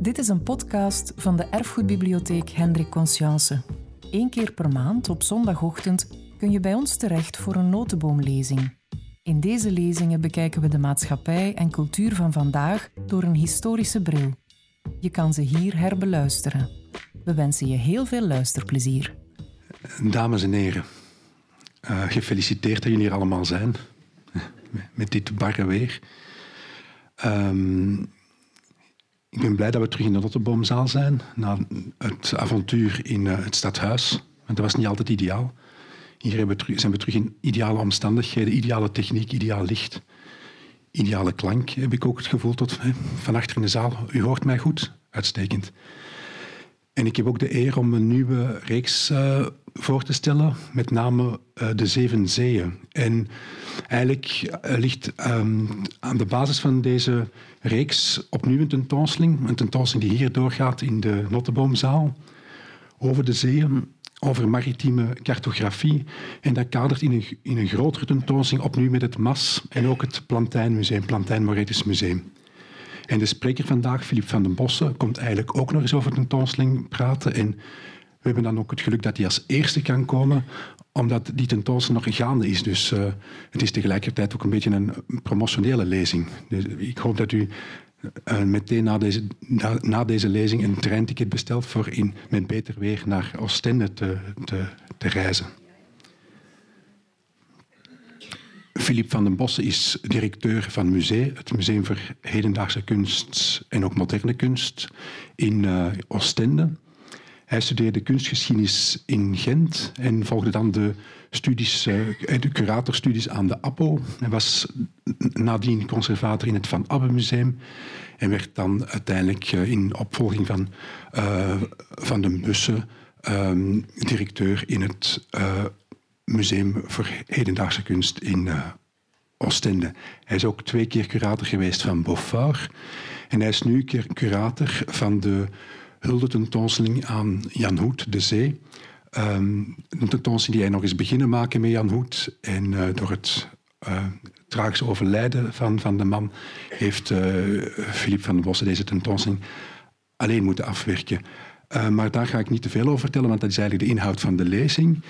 Dit is een podcast van de Erfgoedbibliotheek Hendrik Conscience. Eén keer per maand op zondagochtend kun je bij ons terecht voor een notenboomlezing. In deze lezingen bekijken we de maatschappij en cultuur van vandaag door een historische bril. Je kan ze hier herbeluisteren. We wensen je heel veel luisterplezier. Dames en heren, uh, gefeliciteerd dat jullie hier allemaal zijn. Met dit barre weer. Um, ik ben blij dat we terug in de Notteboomzaal zijn, na het avontuur in uh, het stadhuis. Want dat was niet altijd ideaal. Hier zijn we terug in ideale omstandigheden, ideale techniek, ideaal licht, ideale klank, heb ik ook het gevoel tot van achter in de zaal. U hoort mij goed, uitstekend. En ik heb ook de eer om een nieuwe reeks uh, voor te stellen, met name uh, De Zeven Zeeën. En eigenlijk uh, ligt um, aan de basis van deze reeks opnieuw een tentoonstelling, een tentoonstelling die hier doorgaat in de Notteboomzaal, over de zeeën, over maritieme cartografie. En dat kadert in een, in een grotere tentoonstelling opnieuw met het MAS en ook het Plantijnmuseum, Plantijn Moretisch Museum. En de spreker vandaag, Filip van den Bossen, komt eigenlijk ook nog eens over tentoonstelling praten. En we hebben dan ook het geluk dat hij als eerste kan komen, omdat die tentoonstelling nog gaande is. Dus uh, het is tegelijkertijd ook een beetje een promotionele lezing. Dus ik hoop dat u uh, meteen na deze, na, deze lezing een treinticket bestelt voor in, met beter weer naar Oostende te, te, te reizen. Philippe van den Bossen is directeur van Musee, het Museum voor Hedendaagse Kunst en ook Moderne Kunst in uh, Oostende. Hij studeerde kunstgeschiedenis in Gent en volgde dan de, studies, uh, de curatorstudies aan de APO. Hij was nadien conservator in het Van Abbe Museum en werd dan uiteindelijk uh, in opvolging van Van den Bussen um, directeur in het Museum voor Hedendaagse Kunst in uh, Oostende. Hij is ook twee keer curator geweest van Beaufort. En hij is nu curator van de huldetentoonstelling aan Jan Hoed, De Zee. Um, een tentoonstelling die hij nog eens beginnen maken met Jan Hoed. En uh, door het uh, tragische overlijden van, van de man heeft uh, Philippe van den Bossen deze tentoonstelling alleen moeten afwerken. maar daar ga ik niet te veel over vertellen, want dat is eigenlijk de inhoud van de lezing.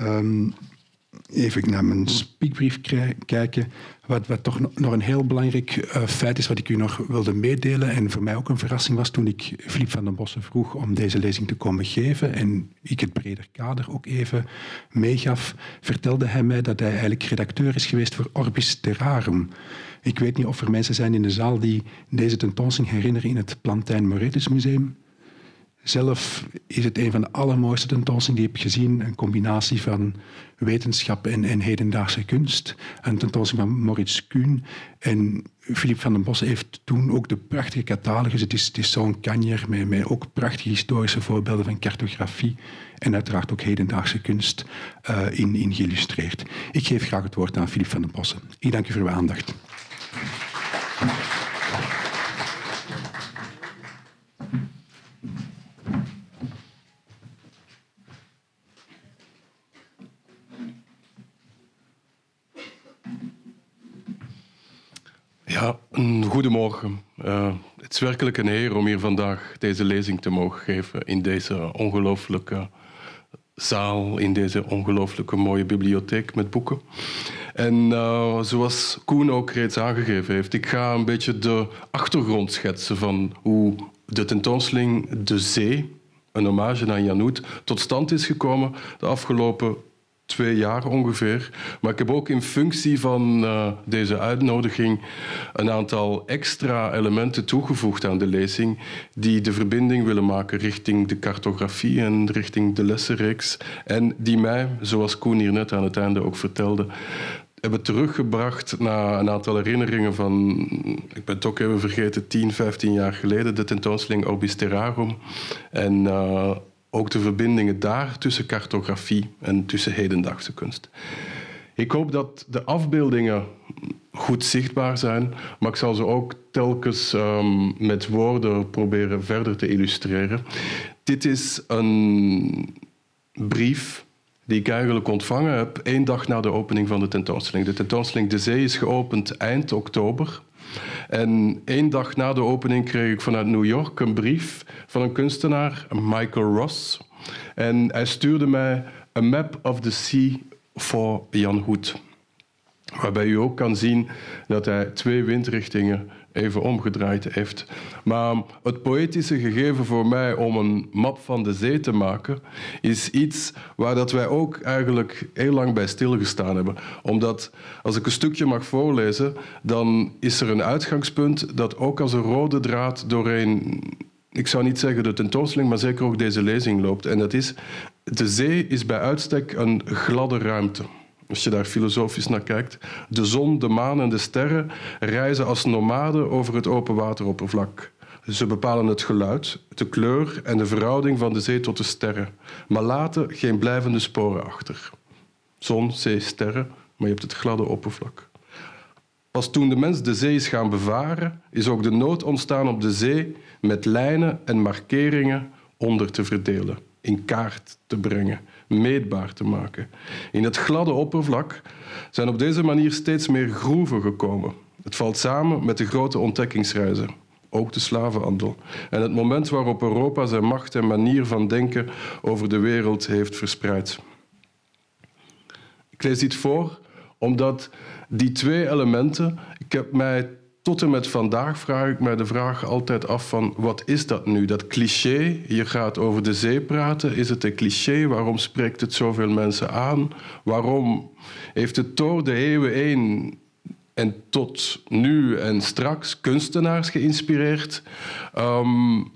Um, even naar mijn speakbrief kijken. Wat, wat toch nog een heel belangrijk uh, feit is wat ik u nog wilde meedelen en voor mij ook een verrassing was toen ik Filip van den Bossen vroeg om deze lezing te komen geven en ik het breder kader ook even meegaf, vertelde hij mij dat hij eigenlijk redacteur is geweest voor Orbis Terrarum. Ik weet niet of er mensen zijn in de zaal die deze tentoonstelling herinneren in het Plantijn Moretus Museum. Zelf is het een van de allermooiste tentoonstellingen die ik heb gezien. Een combinatie van wetenschap en, en hedendaagse kunst. Een tentoonstelling van Moritz Kuhn. En Philippe van den Bossen heeft toen ook de prachtige catalogus. Het is, het is zo'n kanjer met, met ook prachtige historische voorbeelden van cartografie. En uiteraard ook hedendaagse kunst uh, in, in geïllustreerd. Ik geef graag het woord aan Philippe van den Bossen. Ik dank u voor uw aandacht. Ja, een goedemorgen. Uh, het is werkelijk een eer om hier vandaag deze lezing te mogen geven in deze ongelooflijke zaal, in deze ongelooflijke mooie bibliotheek met boeken. En uh, zoals Koen ook reeds aangegeven heeft, ik ga een beetje de achtergrond schetsen van hoe de tentoonstelling De Zee, een hommage aan Janoet, tot stand is gekomen de afgelopen twee jaar ongeveer. Maar ik heb ook in functie van uh, deze uitnodiging een aantal extra elementen toegevoegd aan de lezing die de verbinding willen maken richting de cartografie en richting de lessenreeks. En die mij, zoals Koen hier net aan het einde ook vertelde, hebben teruggebracht naar een aantal herinneringen van, ik ben het ook even vergeten, 10, 15 jaar geleden, de tentoonstelling Orbis Terrarum. En uh, ook de verbindingen daar tussen cartografie en tussen hedendaagse kunst. Ik hoop dat de afbeeldingen goed zichtbaar zijn, maar ik zal ze ook telkens um, met woorden proberen verder te illustreren. Dit is een brief die ik eigenlijk ontvangen heb één dag na de opening van de tentoonstelling. De tentoonstelling De Zee is geopend eind oktober. En één dag na de opening kreeg ik vanuit New York een brief van een kunstenaar, Michael Ross. En hij stuurde mij een map of the sea voor Jan Hoed. Waarbij u ook kan zien dat hij twee windrichtingen even omgedraaid heeft. Maar het poëtische gegeven voor mij om een map van de zee te maken, is iets waar dat wij ook eigenlijk heel lang bij stilgestaan hebben. Omdat, als ik een stukje mag voorlezen, dan is er een uitgangspunt dat ook als een rode draad doorheen ik zou niet zeggen de tentoonstelling, maar zeker ook deze lezing loopt. En dat is, de zee is bij uitstek een gladde ruimte als je daar filosofisch naar kijkt. De zon, de maan en de sterren reizen als nomaden over het open wateroppervlak. Ze bepalen het geluid, de kleur en de verhouding van de zee tot de sterren, maar laten geen blijvende sporen achter. Zon, zee, sterren, maar je hebt het gladde oppervlak. Pas toen de mens de zee is gaan bevaren, is ook de nood ontstaan op de zee met lijnen en markeringen onder te verdelen, in kaart te brengen meetbaar te maken. In het gladde oppervlak zijn op deze manier steeds meer groeven gekomen. Het valt samen met de grote ontdekkingsreizen, ook de slavenhandel, en het moment waarop Europa zijn macht en manier van denken over de wereld heeft verspreid. Ik lees dit voor omdat die twee elementen, ik heb mij tot en met vandaag vraag ik mij de vraag altijd af van wat is dat nu? Dat cliché, je gaat over de zee praten, is het een cliché? Waarom spreekt het zoveel mensen aan? Waarom heeft het door de eeuwen heen en tot nu en straks kunstenaars geïnspireerd? Um,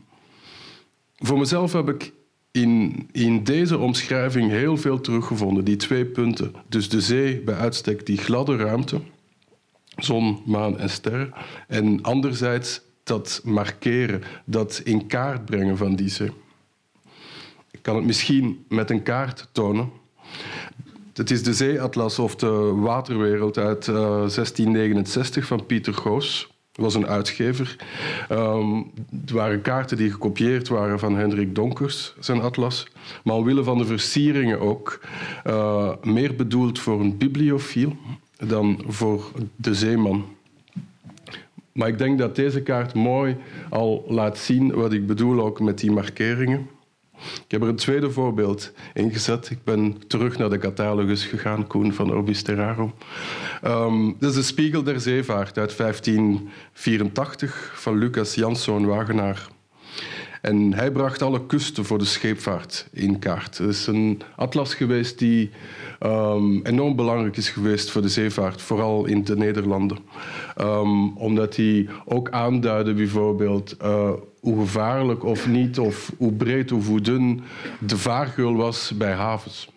voor mezelf heb ik in, in deze omschrijving heel veel teruggevonden, die twee punten. Dus de zee bij uitstek, die gladde ruimte zon, maan en ster. En anderzijds dat markeren, dat in kaart brengen van die zee. Ik kan het misschien met een kaart tonen. Het is de zeeatlas of de waterwereld uit 1669 eh, van Pieter Goos. Was een uitgever. Um, het waren kaarten die gekopieerd waren van Hendrik Donkers, zijn atlas. Maar omwille van de versieringen ook uh, meer bedoeld voor een bibliofiel dan voor de zeeman. Maar ik denk dat deze kaart mooi al laat zien wat ik bedoel ook met die markeringen. Ik heb er een tweede voorbeeld ingezet. Ik ben terug naar de catalogus gegaan, Koen van Orbis Terrarum. Um, dat is de Spiegel der Zeevaart uit 1584 van Lucas Janszoon Wagenaar. En hij bracht alle kusten voor de scheepvaart in kaart. Het is een atlas geweest die um, enorm belangrijk is geweest voor de zeevaart, vooral in de Nederlanden. Um, omdat hij ook aanduidde bijvoorbeeld uh, hoe gevaarlijk of niet, of hoe breed of hoe dun de vaargeul was bij havens.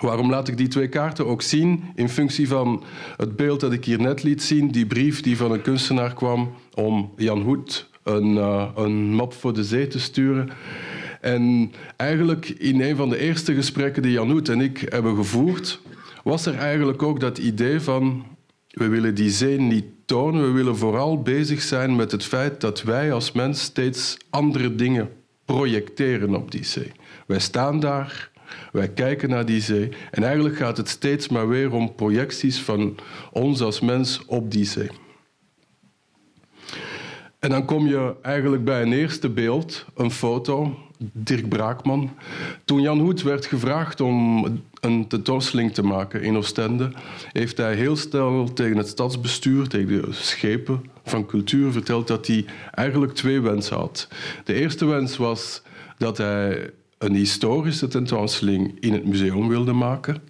Waarom laat ik die twee kaarten ook zien? In functie van het beeld dat ik hier net liet zien, die brief die van een kunstenaar kwam om Jan Hoed een, uh, een map voor de zee te sturen. En eigenlijk in een van de eerste gesprekken die Janoet en ik hebben gevoerd, was er eigenlijk ook dat idee van we willen die zee niet tonen, we willen vooral bezig zijn met het feit dat wij als mens steeds andere dingen projecteren op die zee. Wij staan daar, wij kijken naar die zee en eigenlijk gaat het steeds maar weer om projecties van ons als mens op die zee. En dan kom je eigenlijk bij een eerste beeld, een foto, Dirk Braakman. Toen Jan Hoed werd gevraagd om een tentoonstelling te maken in Oostende, heeft hij heel snel tegen het stadsbestuur, tegen de schepen van cultuur, verteld dat hij eigenlijk twee wensen had. De eerste wens was dat hij een historische tentoonstelling in het museum wilde maken.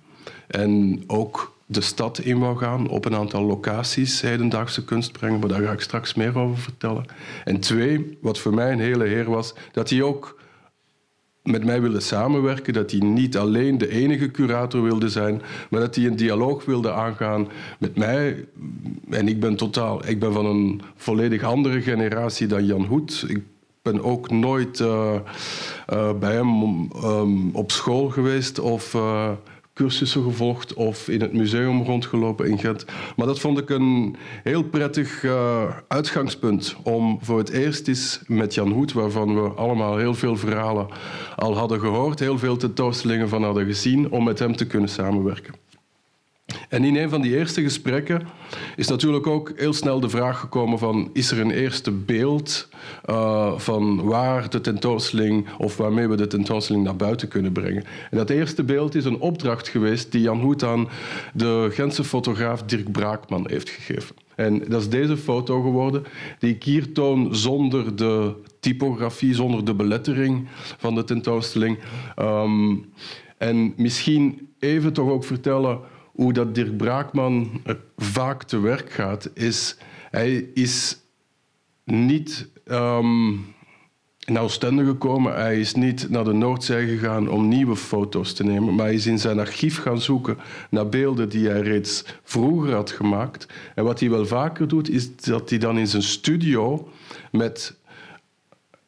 En ook de stad in wou gaan, op een aantal locaties hedendaagse kunst brengen, maar daar ga ik straks meer over vertellen. En twee, wat voor mij een hele heer was, dat hij ook met mij wilde samenwerken, dat hij niet alleen de enige curator wilde zijn, maar dat hij een dialoog wilde aangaan met mij. En ik ben totaal, ik ben van een volledig andere generatie dan Jan Hoed. Ik ben ook nooit uh, uh, bij hem um, op school geweest of uh, cursussen gevolgd of in het museum rondgelopen in Gent. Maar dat vond ik een heel prettig uh, uitgangspunt om voor het eerst eens met Jan Hoed, waarvan we allemaal heel veel verhalen al hadden gehoord, heel veel tentoonstellingen van hadden gezien, om met hem te kunnen samenwerken. En in een van die eerste gesprekken is natuurlijk ook heel snel de vraag gekomen van is er een eerste beeld uh, van waar de tentoonstelling of waarmee we de tentoonstelling naar buiten kunnen brengen. En dat eerste beeld is een opdracht geweest die Jan Hoet aan de Gentse fotograaf Dirk Braakman heeft gegeven. En dat is deze foto geworden, die ik hier toon zonder de typografie, zonder de belettering van de tentoonstelling. Um, en misschien even toch ook vertellen hoe dat Dirk Braakman vaak te werk gaat, is hij is niet um, naar Oostende gekomen. Hij is niet naar de Noordzee gegaan om nieuwe foto's te nemen, maar hij is in zijn archief gaan zoeken naar beelden die hij reeds vroeger had gemaakt. En wat hij wel vaker doet, is dat hij dan in zijn studio met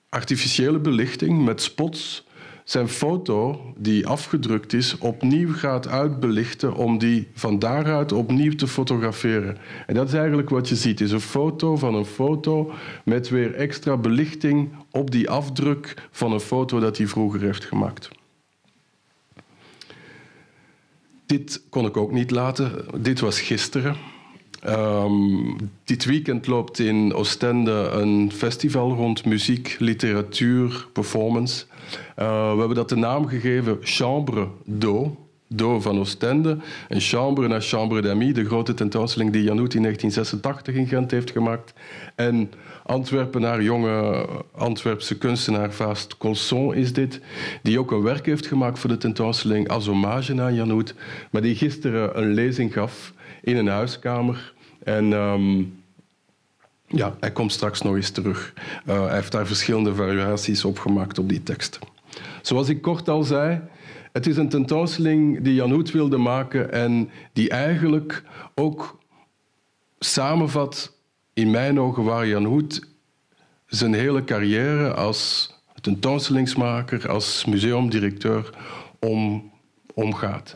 artificiële belichting, met spots, zijn foto, die afgedrukt is, opnieuw gaat uitbelichten om die van daaruit opnieuw te fotograferen. En dat is eigenlijk wat je ziet, is een foto van een foto met weer extra belichting op die afdruk van een foto dat hij vroeger heeft gemaakt. Dit kon ik ook niet laten. Dit was gisteren. Um, dit weekend loopt in Oostende een festival rond muziek, literatuur, performance. Uh, we hebben dat de naam gegeven Chambre d'eau. Do van Oostende. En Chambre naar Chambre d'Ami, de grote tentoonstelling die Janout in 1986 in Gent heeft gemaakt. En Antwerpenaar, jonge Antwerpse kunstenaar Vaast Colson is dit, die ook een werk heeft gemaakt voor de tentoonstelling als hommage aan Janout, maar die gisteren een lezing gaf in een huiskamer en um, ja, hij komt straks nog eens terug. Uh, hij heeft daar verschillende variaties op gemaakt op die tekst. Zoals ik kort al zei, het is een tentoonstelling die Jan Hoet wilde maken en die eigenlijk ook samenvat, in mijn ogen, waar Jan Hoet zijn hele carrière als tentoonstellingsmaker, als museumdirecteur om omgaat.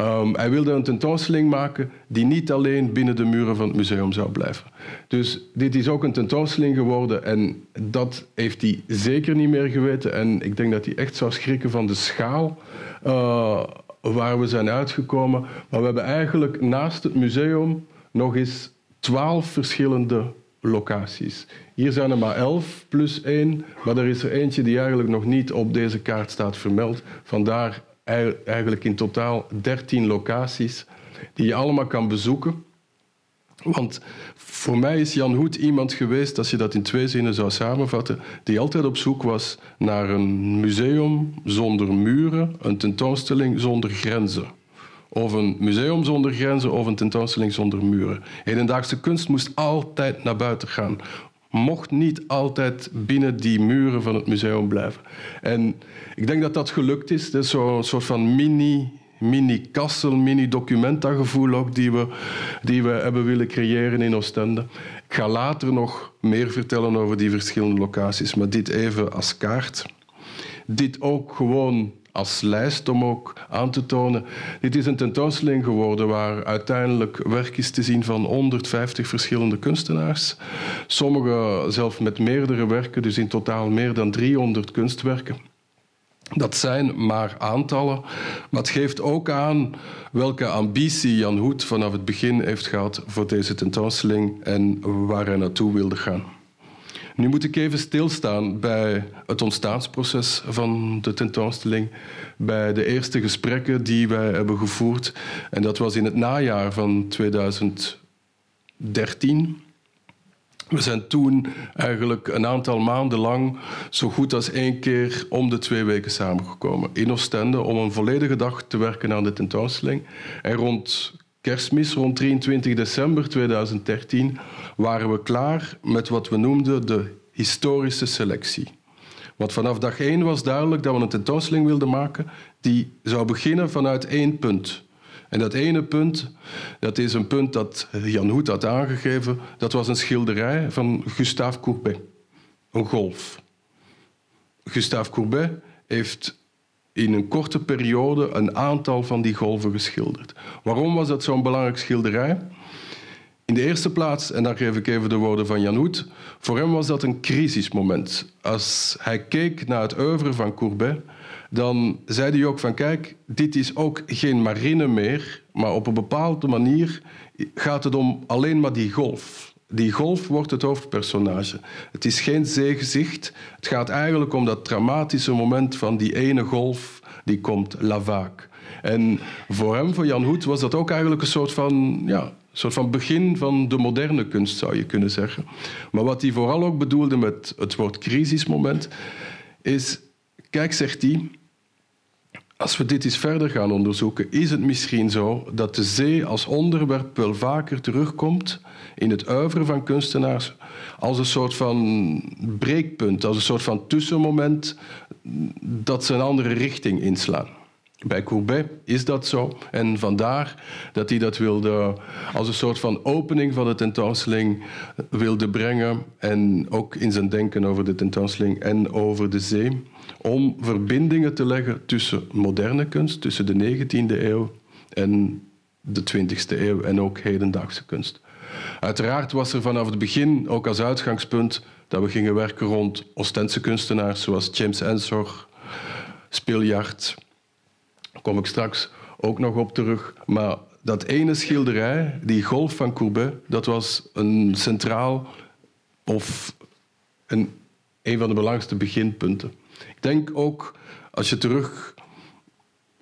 Um, hij wilde een tentoonstelling maken die niet alleen binnen de muren van het museum zou blijven. Dus dit is ook een tentoonstelling geworden en dat heeft hij zeker niet meer geweten. En ik denk dat hij echt zou schrikken van de schaal uh, waar we zijn uitgekomen. Maar we hebben eigenlijk naast het museum nog eens twaalf verschillende locaties. Hier zijn er maar elf plus één, maar er is er eentje die eigenlijk nog niet op deze kaart staat vermeld. Vandaar eigenlijk in totaal 13 locaties die je allemaal kan bezoeken. Want voor mij is Jan Hoet iemand geweest, als je dat in twee zinnen zou samenvatten, die altijd op zoek was naar een museum zonder muren, een tentoonstelling zonder grenzen. Of een museum zonder grenzen of een tentoonstelling zonder muren. Hedendaagse kunst moest altijd naar buiten gaan mocht niet altijd binnen die muren van het museum blijven. En ik denk dat dat gelukt is. Dat is zo'n soort van mini mini-kassel, mini-documenta-gevoel ook die we, die we hebben willen creëren in Oostende. Ik ga later nog meer vertellen over die verschillende locaties, maar dit even als kaart. Dit ook gewoon als lijst om ook aan te tonen. Dit is een tentoonstelling geworden waar uiteindelijk werk is te zien van 150 verschillende kunstenaars. Sommige zelf met meerdere werken, dus in totaal meer dan 300 kunstwerken. Dat zijn maar aantallen, maar het geeft ook aan welke ambitie Jan Hoet vanaf het begin heeft gehad voor deze tentoonstelling en waar hij naartoe wilde gaan. Nu moet ik even stilstaan bij het ontstaansproces van de tentoonstelling, bij de eerste gesprekken die wij hebben gevoerd. En dat was in het najaar van 2013. We zijn toen eigenlijk een aantal maanden lang zo goed als één keer om de twee weken samengekomen in Oostende om een volledige dag te werken aan de tentoonstelling. En rond kerstmis, rond 23 december 2013, waren we klaar met wat we noemden de historische selectie. Want vanaf dag één was duidelijk dat we een tentoonstelling wilden maken die zou beginnen vanuit één punt. En dat ene punt, dat is een punt dat Jan Hoet had aangegeven, dat was een schilderij van Gustave Courbet, een golf. Gustave Courbet heeft in een korte periode een aantal van die golven geschilderd. Waarom was dat zo'n belangrijk schilderij? In de eerste plaats, en dan geef ik even de woorden van Jan voor hem was dat een crisismoment. Als hij keek naar het oeuvre van Courbet, dan zei hij ook van kijk, dit is ook geen marine meer, maar op een bepaalde manier gaat het om alleen maar die golf. Die golf wordt het hoofdpersonage. Het is geen zeegezicht. Het gaat eigenlijk om dat dramatische moment van die ene golf die komt, la vague. En voor hem, voor Jan Hoed, was dat ook eigenlijk een soort van, ja, soort van begin van de moderne kunst, zou je kunnen zeggen. Maar wat hij vooral ook bedoelde met het woord crisismoment, is, kijk, zegt hij, als we dit eens verder gaan onderzoeken, is het misschien zo dat de zee als onderwerp wel vaker terugkomt in het uiveren van kunstenaars als een soort van breekpunt, als een soort van tussenmoment dat ze een andere richting inslaan. Bij Courbet is dat zo. En vandaar dat hij dat wilde als een soort van opening van de tentoonstelling wilde brengen. En ook in zijn denken over de tentoonstelling en over de zee. Om verbindingen te leggen tussen moderne kunst, tussen de 19e eeuw en de 20e eeuw en ook hedendaagse kunst. Uiteraard was er vanaf het begin ook als uitgangspunt dat we gingen werken rond Oostense kunstenaars zoals James Ensor, Spiljart, kom ik straks ook nog op terug. Maar dat ene schilderij, die golf van Courbet, dat was een centraal of een, een van de belangrijkste beginpunten. Denk ook, als je terug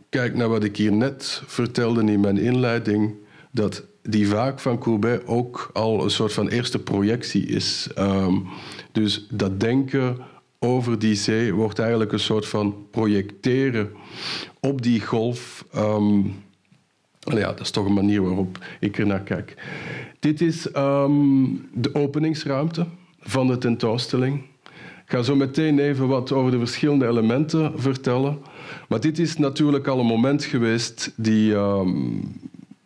kijkt naar wat ik hier net vertelde in mijn inleiding, dat die vaak van Courbet ook al een soort van eerste projectie is. Um, dus dat denken over die zee wordt eigenlijk een soort van projecteren op die golf. Um, ja, dat is toch een manier waarop ik er naar kijk. Dit is um, de openingsruimte van de tentoonstelling. Ga zo meteen even wat over de verschillende elementen vertellen. Maar dit is natuurlijk al een moment geweest die, um,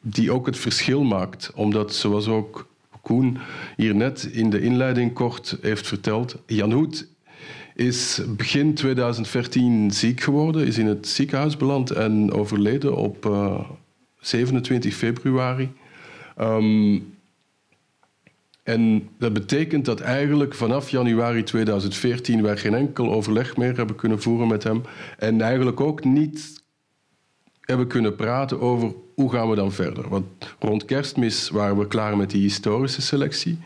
die ook het verschil maakt. Omdat, zoals ook Koen hier net in de inleiding kort heeft verteld, Jan Hoed is begin 2014 ziek geworden, is in het ziekenhuis beland en overleden op uh, eh, 27 februari. Um, en dat betekent dat eigenlijk vanaf januari 2014 wij geen enkel overleg meer hebben kunnen voeren met hem. En eigenlijk ook niet hebben kunnen praten over hoe gaan we dan verder. Want rond kerstmis waren we klaar met die historische selectie.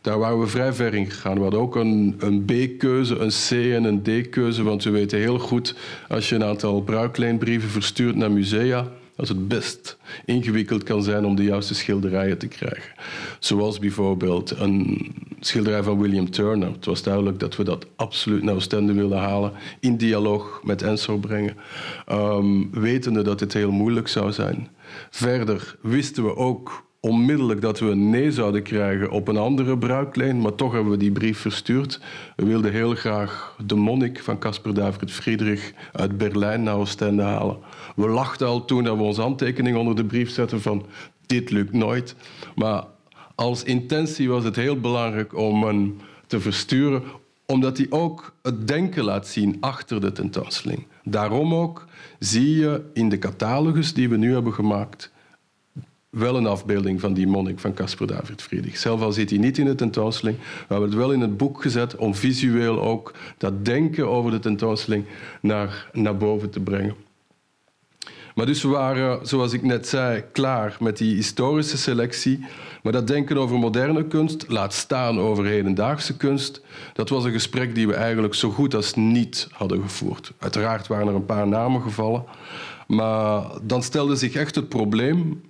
Daar waren we vrij ver in gegaan. We hadden ook een, een B-keuze, een C en een D-keuze. Want we weten heel goed, als je een aantal bruikleenbrieven verstuurt naar musea, dat het best ingewikkeld kan zijn om de juiste schilderijen te krijgen. Zoals bijvoorbeeld een schilderij van William Turner. Het was duidelijk dat we dat absoluut naar Oostende wilden halen, in dialoog met Ensor brengen, um, wetende dat het heel moeilijk zou zijn. Verder wisten we ook onmiddellijk dat we een nee zouden krijgen op een andere bruikleen, maar toch hebben we die brief verstuurd. We wilden heel graag de monnik van Caspar David Friedrich uit Berlijn naar Oostende halen. We lachten al toen dat we onze handtekening onder de brief zetten van dit lukt nooit. Maar als intentie was het heel belangrijk om hem te versturen, omdat hij ook het denken laat zien achter de tentoonstelling. Daarom ook zie je in de catalogus die we nu hebben gemaakt wel een afbeelding van die monnik van Caspar David Friedrich. Zelf al zit hij niet in de tentoonstelling. We hebben het wel in het boek gezet om visueel ook dat denken over de tentoonstelling naar, naar boven te brengen. Maar dus we waren, zoals ik net zei, klaar met die historische selectie. Maar dat denken over moderne kunst, laat staan over hedendaagse kunst, dat was een gesprek die we eigenlijk zo goed als niet hadden gevoerd. Uiteraard waren er een paar namen gevallen. Maar dan stelde zich echt het probleem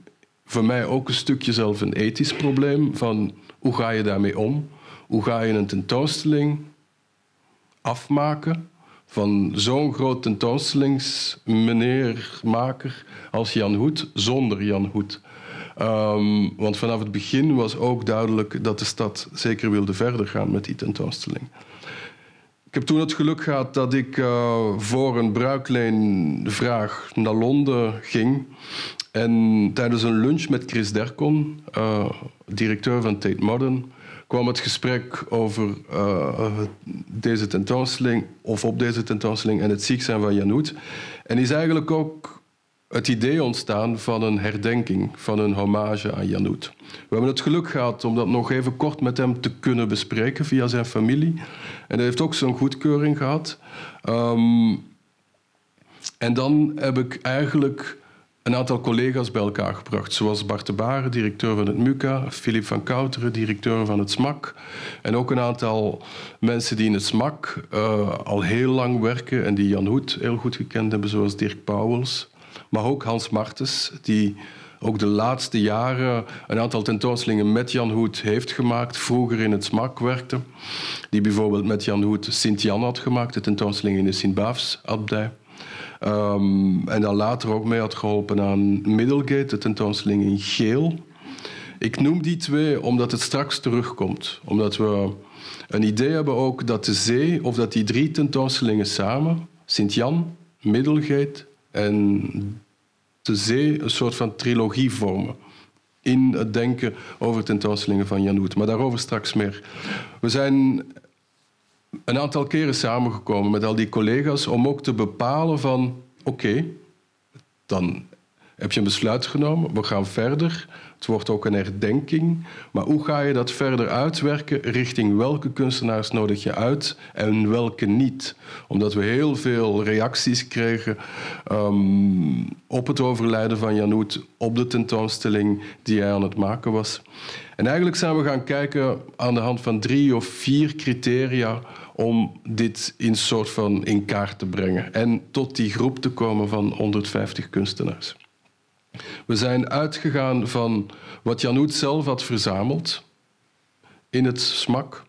voor mij ook een stukje zelf een ethisch probleem van hoe ga je daarmee om? Hoe ga je een tentoonstelling afmaken van zo'n groot tentoonstellingsmeneermaker als Jan Hoed zonder Jan Hoed? Um, want vanaf het begin was ook duidelijk dat de stad zeker wilde verder gaan met die tentoonstelling. Ik heb toen het geluk gehad dat ik uh, voor een bruikleenvraag naar Londen ging. En tijdens een lunch met Chris Derkon, uh, directeur van Tate Modern, kwam het gesprek over uh, deze tentoonstelling, of op deze tentoonstelling, en het ziek zijn van Janoet. En is eigenlijk ook het idee ontstaan van een herdenking, van een hommage aan Janoet. We hebben het geluk gehad om dat nog even kort met hem te kunnen bespreken via zijn familie. En hij heeft ook zijn goedkeuring gehad. Um, En dan heb ik eigenlijk een aantal collega's bij elkaar gebracht. Zoals Bart de Baren, directeur van het MUCA, Filip van Kouteren, directeur van het SMAK. En ook een aantal mensen die in het SMAK uh, al heel lang werken en die Jan Hoed heel goed gekend hebben, zoals Dirk Pauwels. Maar ook Hans Martens, die ook de laatste jaren een aantal tentoonstellingen met Jan Hoed heeft gemaakt. Vroeger in het SMAK werkte. Die bijvoorbeeld met Jan Hoed Sint-Jan had gemaakt, de tentoonstelling in de Sint-Baafs-abdij. Um, en dan later ook mee had geholpen aan Middlegate, de tentoonstelling in geel. Ik noem die twee omdat het straks terugkomt. Omdat we een idee hebben ook dat de zee, of dat die drie tentoonstellingen samen, Sint-Jan, Middlegate en de zee, een soort van trilogie vormen. In het denken over tentoonstellingen van Jan Hoed. Maar daarover straks meer. We zijn een aantal keren samengekomen met al die collega's om ook te bepalen van oké, dan heb je een besluit genomen, we gaan verder. Het wordt ook een herdenking. Maar hoe ga je dat verder uitwerken? Richting welke kunstenaars nodig je uit en welke niet? Omdat we heel veel reacties kregen um, op het overlijden van Janoet, op de tentoonstelling die hij aan het maken was. En eigenlijk zijn we gaan kijken aan de hand van drie of vier criteria om dit in soort van in kaart te brengen en tot die groep te komen van 150 kunstenaars. We zijn uitgegaan van wat Janoet zelf had verzameld in het smak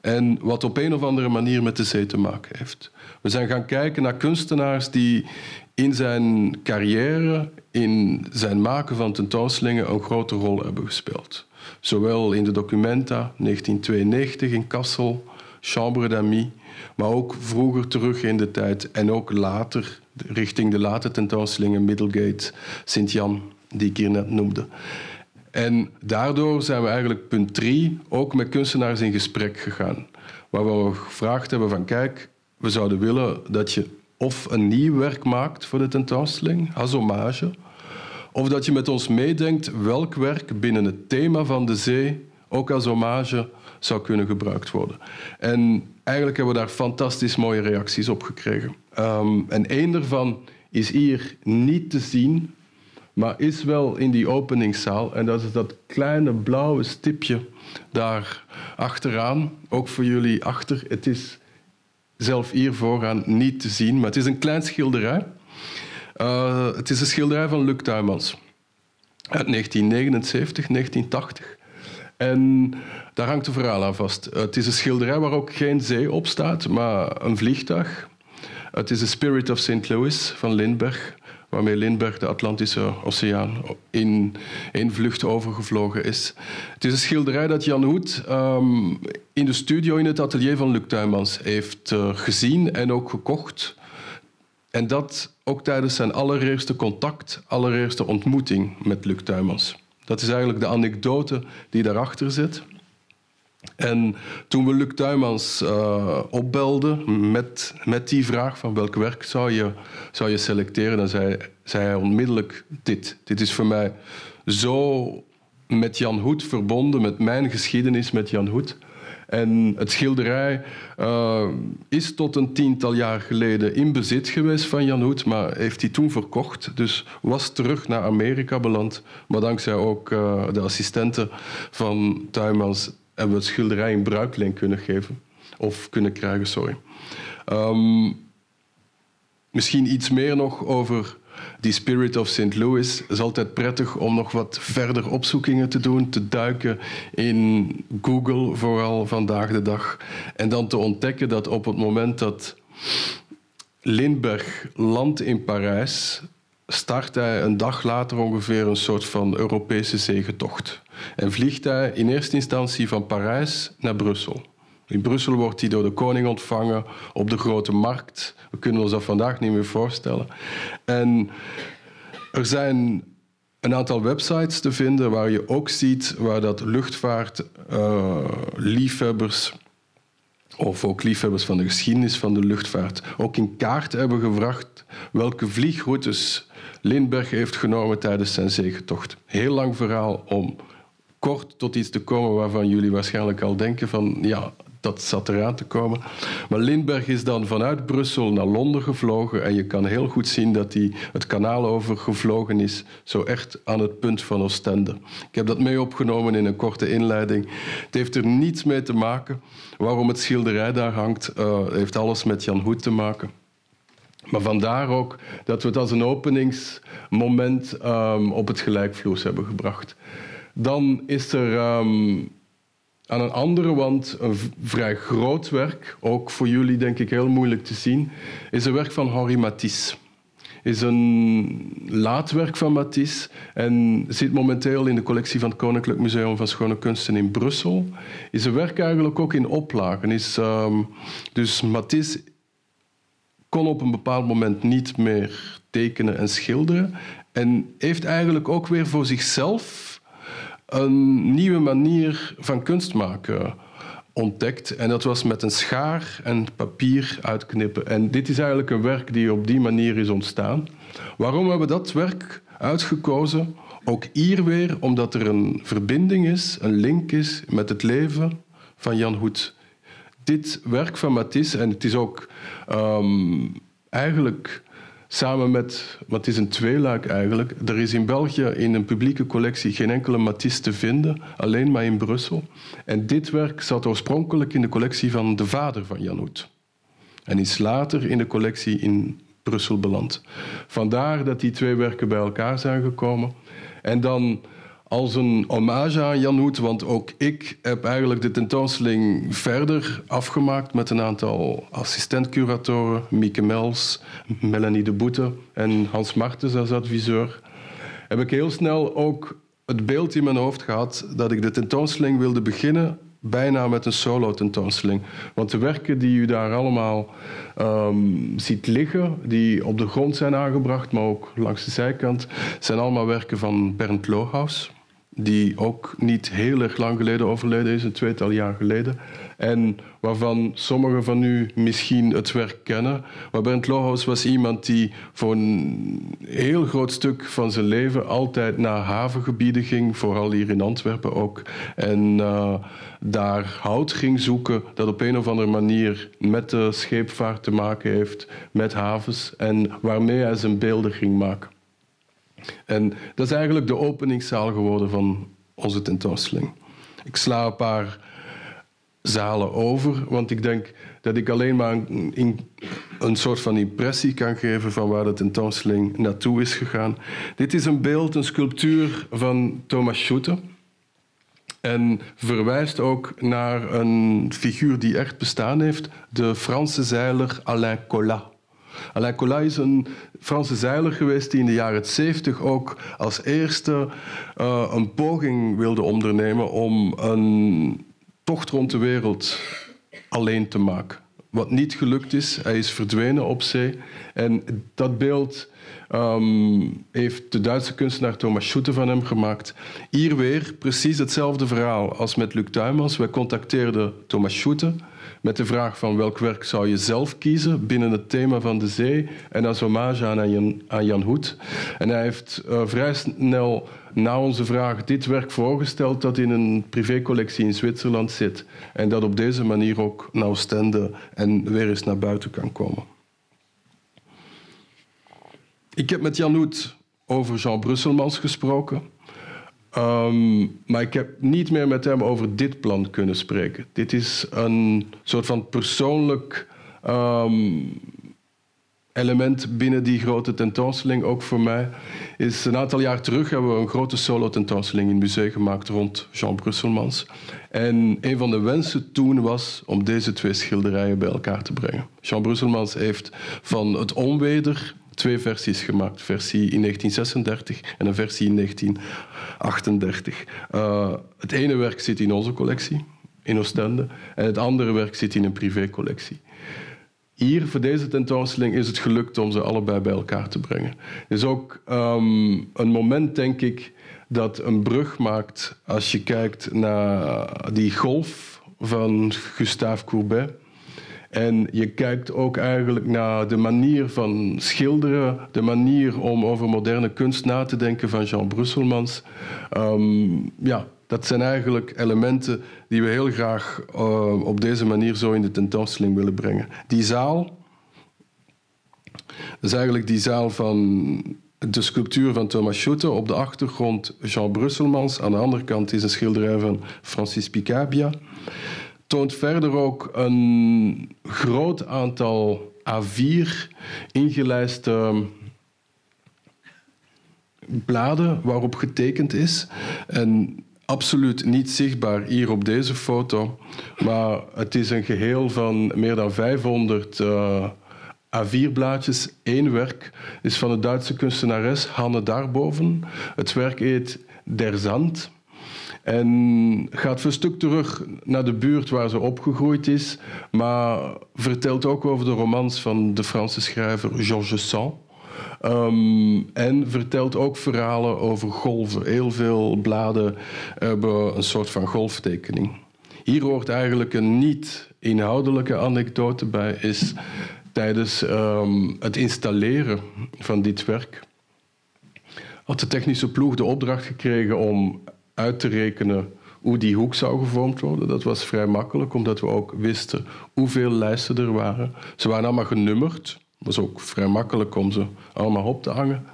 en wat op een of andere manier met de zee te maken heeft. We zijn gaan kijken naar kunstenaars die in zijn carrière, in zijn maken van tentoonstellingen, een grote rol hebben gespeeld. Zowel in de Documenta 1992 in Kassel, Chambre d'Amis, maar ook vroeger terug in de tijd en ook later richting de late tentoonstellingen Middlegate, Sint-Jan, die ik hier net noemde. En daardoor zijn we eigenlijk punt drie ook met kunstenaars in gesprek gegaan. Waar we gevraagd hebben van kijk, we zouden willen dat je of een nieuw werk maakt voor de tentoonstelling, als hommage, of dat je met ons meedenkt welk werk binnen het thema van de zee ook als hommage zou kunnen gebruikt worden. En eigenlijk hebben we daar fantastisch mooie reacties op gekregen. Ehm, en één daarvan is hier niet te zien, maar is wel in die openingszaal. En dat is dat kleine blauwe stipje daar achteraan. Ook voor jullie achter. Het is zelf hier vooraan niet te zien, maar het is een klein schilderij. Uh, het is een schilderij van Luc Tuymans uit 1979, 1980. En daar hangt een verhaal aan vast. Het is een schilderij waar ook geen zee op staat, maar een vliegtuig. Het is The Spirit of St. Louis van Lindbergh, waarmee Lindbergh de Atlantische Oceaan in één vlucht overgevlogen is. Het is een schilderij dat Jan Hoed um, in de studio in het atelier van Luc Tuymans heeft uh, gezien en ook gekocht. En dat ook tijdens zijn allereerste contact, allereerste ontmoeting met Luc Tuymans. Dat is eigenlijk de anekdote die daarachter zit. En toen we Luc Tuymans uh, opbelden met, met die vraag van welk werk zou je, zou je selecteren, dan zei, zei hij onmiddellijk dit. Dit is voor mij zo met Jan Hoed verbonden, met mijn geschiedenis met Jan Hoed. En het schilderij uh, is tot een tiental jaar geleden in bezit geweest van Jan Hoed, maar heeft hij toen verkocht. Dus was terug naar Amerika beland. Maar dankzij ook uh, de assistenten van Tuymans hebben we het schilderij in bruikleen kunnen geven. Of kunnen krijgen, sorry. Um, misschien iets meer nog over die Spirit of St. Louis. Het is altijd prettig om nog wat verder opzoekingen te doen, te duiken in Google, vooral vandaag de dag. En dan te ontdekken dat op het moment dat Lindbergh landt in Parijs, start hij een dag later ongeveer een soort van Europese zegetocht. En vliegt hij in eerste instantie van Parijs naar Brussel. In Brussel wordt hij door de koning ontvangen op de grote markt. We kunnen ons dat vandaag niet meer voorstellen. En er zijn een aantal websites te vinden waar je ook ziet waar dat luchtvaartliefhebbers uh, of ook liefhebbers van de geschiedenis van de luchtvaart ook in kaart hebben gebracht welke vliegroutes Lindbergh heeft genomen tijdens zijn zegetocht. Heel lang verhaal om kort tot iets te komen waarvan jullie waarschijnlijk al denken van ja, dat zat eraan te komen. Maar Lindbergh is dan vanuit Brussel naar Londen gevlogen en je kan heel goed zien dat hij het kanaal overgevlogen is, zo echt aan het punt van Oostende. Ik heb dat mee opgenomen in een korte inleiding. Het heeft er niets mee te maken. Waarom het schilderij daar hangt, uh, heeft alles met Jan Hoed te maken. Maar vandaar ook dat we het als een openingsmoment um, op het gelijkvloers hebben gebracht. Dan is er um, aan een andere wand een vrij groot werk, ook voor jullie denk ik heel moeilijk te zien, is een werk van Henri Matisse. Is een laatwerk van Matisse en zit momenteel in de collectie van het Koninklijk Museum van Schone Kunsten in Brussel. Is een werk eigenlijk ook in oplagen. Is, um, dus Matisse kon op een bepaald moment niet meer tekenen en schilderen en heeft eigenlijk ook weer voor zichzelf een nieuwe manier van kunst maken ontdekt. En dat was met een schaar en papier uitknippen. En dit is eigenlijk een werk die op die manier is ontstaan. Waarom hebben we dat werk uitgekozen? Ook hier weer omdat er een verbinding is, een link is met het leven van Jan Hoed. Dit werk van Matisse, en het is ook um, eigenlijk Samen met, wat is een tweeluik eigenlijk. Er is in België in een publieke collectie geen enkele Matisse te vinden, alleen maar in Brussel. En dit werk zat oorspronkelijk in de collectie van de vader van Jan Hoet. En is later in de collectie in Brussel beland. Vandaar dat die twee werken bij elkaar zijn gekomen. En dan als een hommage aan Jan Hoet, want ook ik heb eigenlijk de tentoonstelling verder afgemaakt met een aantal assistent-curatoren, Mieke Mels, Melanie de Boete en Hans Martens als adviseur. Heb ik heel snel ook het beeld in mijn hoofd gehad dat ik de tentoonstelling wilde beginnen bijna met een solo-tentoonstelling. Want de werken die u daar allemaal um, ziet liggen, die op de grond zijn aangebracht, maar ook langs de zijkant, zijn allemaal werken van Bernd Lohaus die ook niet heel erg lang geleden overleden is, een tweetal jaar geleden. En waarvan sommigen van u misschien het werk kennen. Maar Bernd Lohaus was iemand die voor een heel groot stuk van zijn leven altijd naar havengebieden ging, vooral hier in Antwerpen ook. En uh, daar hout ging zoeken dat op een of andere manier met de scheepvaart te maken heeft, met havens, en waarmee hij zijn beelden ging maken. En dat is eigenlijk de openingszaal geworden van onze tentoonstelling. Ik sla een paar zalen over, want ik denk dat ik alleen maar een, soort van impressie kan geven van waar de tentoonstelling naartoe is gegaan. Dit is een beeld, een sculptuur van Thomas Schutte. En verwijst ook naar een figuur die echt bestaan heeft, de Franse zeiler Alain Colas. Alain Colas is een Franse zeiler geweest die in de jaren 70 ook als eerste uh, een poging wilde ondernemen om een tocht rond de wereld alleen te maken. Wat niet gelukt is, hij is verdwenen op zee. En dat beeld um, heeft de Duitse kunstenaar Thomas Schutte van hem gemaakt. Hier weer precies hetzelfde verhaal als met Luc Tuymans. Wij contacteerden Thomas Schutte met de vraag van welk werk zou je zelf kiezen binnen het thema van de zee en als hommage aan Jan, aan Jan Hoed. En hij heeft uh, vrij snel na onze vraag dit werk voorgesteld dat in een privécollectie in Zwitserland zit en dat op deze manier ook naar Oostende en weer eens naar buiten kan komen. Ik heb met Jan Hoed over Jean Brusselmans gesproken. Um, maar ik heb niet meer met hem over dit plan kunnen spreken. Dit is een soort van persoonlijk um, element binnen die grote tentoonstelling, ook voor mij. Is een aantal jaar terug hebben we een grote solo-tentoonstelling in het museum gemaakt rond Jean Brusselmans. En een van de wensen toen was om deze twee schilderijen bij elkaar te brengen. Jean Brusselmans heeft van het onweder twee versies gemaakt. Versie in 1936 en een versie in 1938. Uh, het ene werk zit in onze collectie, in Oostende. En het andere werk zit in een privécollectie. Hier, voor deze tentoonstelling, is het gelukt om ze allebei bij elkaar te brengen. Het is ook um, een moment, denk ik, dat een brug maakt als je kijkt naar die golf van Gustave Courbet en je kijkt ook eigenlijk naar de manier van schilderen, de manier om over moderne kunst na te denken van Jean Brusselmans. Um, ja, dat zijn eigenlijk elementen die we heel graag uh, op deze manier zo in de tentoonstelling willen brengen. Die zaal, dat is eigenlijk die zaal van de sculptuur van Thomas Schutte. Op de achtergrond Jean Brusselmans. Aan de andere kant is een schilderij van Francis Picabia. Toont verder ook een groot aantal A4 ingelijste bladen waarop getekend is. En absoluut niet zichtbaar hier op deze foto, maar het is een geheel van meer dan 500 uh, A4-blaadjes. Eén werk is van de Duitse kunstenares Hanne Darboven. Het werk heet Der Zand. En gaat voor een stuk terug naar de buurt waar ze opgegroeid is, maar vertelt ook over de romans van de Franse schrijver Georges Sand. Um, en vertelt ook verhalen over golven. Heel veel bladen hebben een soort van golftekening. Hier hoort eigenlijk een niet-inhoudelijke anekdote bij, is tijdens um, het installeren van dit werk had de technische ploeg de opdracht gekregen om uit te rekenen hoe die hoek zou gevormd worden. Dat was vrij makkelijk, omdat we ook wisten hoeveel lijsten er waren. Ze waren allemaal genummerd was ook vrij makkelijk om ze allemaal op te hangen.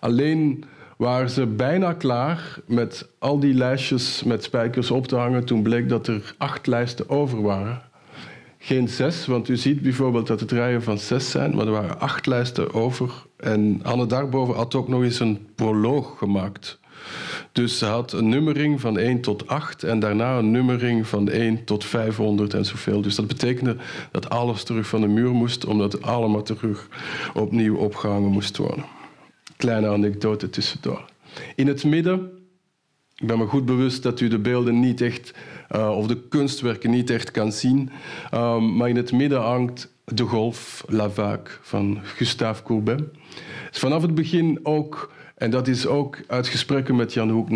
Alleen waren ze bijna klaar met al die lijstjes met spijkers op te hangen. Toen bleek dat er acht lijsten over waren. Geen zes, want u ziet bijvoorbeeld dat het rijen van zes zijn, maar er waren acht lijsten over. En Anne daarboven had ook nog eens een proloog gemaakt. Dus ze had een nummering van 1 tot 8 en daarna een nummering van 1 tot 500 en zoveel. Dus dat betekende dat alles terug van de muur moest, omdat het allemaal terug opnieuw opgehangen moest worden. Kleine anekdote tussendoor. In het midden, ik ben me goed bewust dat u de beelden niet echt, uh, of de kunstwerken niet echt kan zien, um, maar in het midden hangt de golf La Vague van Gustave Courbet. Vanaf het begin ook en dat is ook uit gesprekken met Jan Hoek,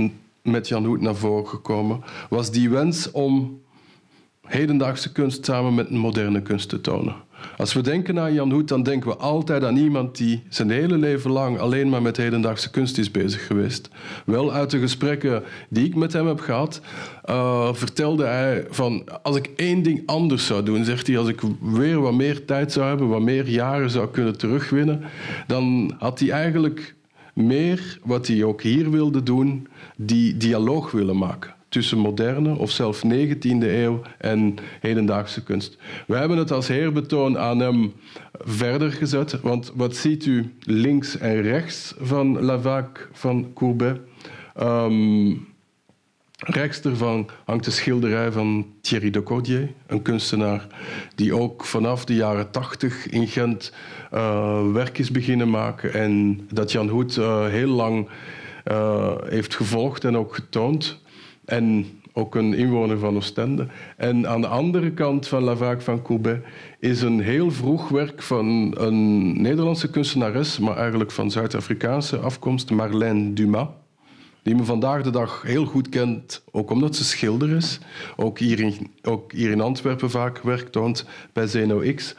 met Jan Hoek naar voren gekomen, was die wens om hedendaagse kunst samen met moderne kunst te tonen. Als we denken aan Jan Hoet, dan denken we altijd aan iemand die zijn hele leven lang alleen maar met hedendaagse kunst is bezig geweest. Wel uit de gesprekken die ik met hem heb gehad, uh, vertelde hij van als ik één ding anders zou doen, zegt hij, als ik weer wat meer tijd zou hebben, wat meer jaren zou kunnen terugwinnen, dan had hij eigenlijk meer wat hij ook hier wilde doen, die dialoog willen maken tussen moderne of zelfs 19e eeuw en hedendaagse kunst. We hebben het als heerbetoon aan hem verder gezet, want wat ziet u links en rechts van Lavac van Courbet? Um, Rechts ervan hangt de schilderij van Thierry de Cordier, een kunstenaar die ook vanaf de jaren tachtig in Gent uh, werk is beginnen maken en dat Jan Hoed uh, heel lang uh, heeft gevolgd en ook getoond. En ook een inwoner van Oostende. En aan de andere kant van La van Courbet is een heel vroeg werk van een Nederlandse kunstenares, maar eigenlijk van Zuid-Afrikaanse afkomst, Marlène Dumas die me vandaag de dag heel goed kent, ook omdat ze schilder is. Ook hier in, ook hier in Antwerpen vaak werk toont bij Zeno X.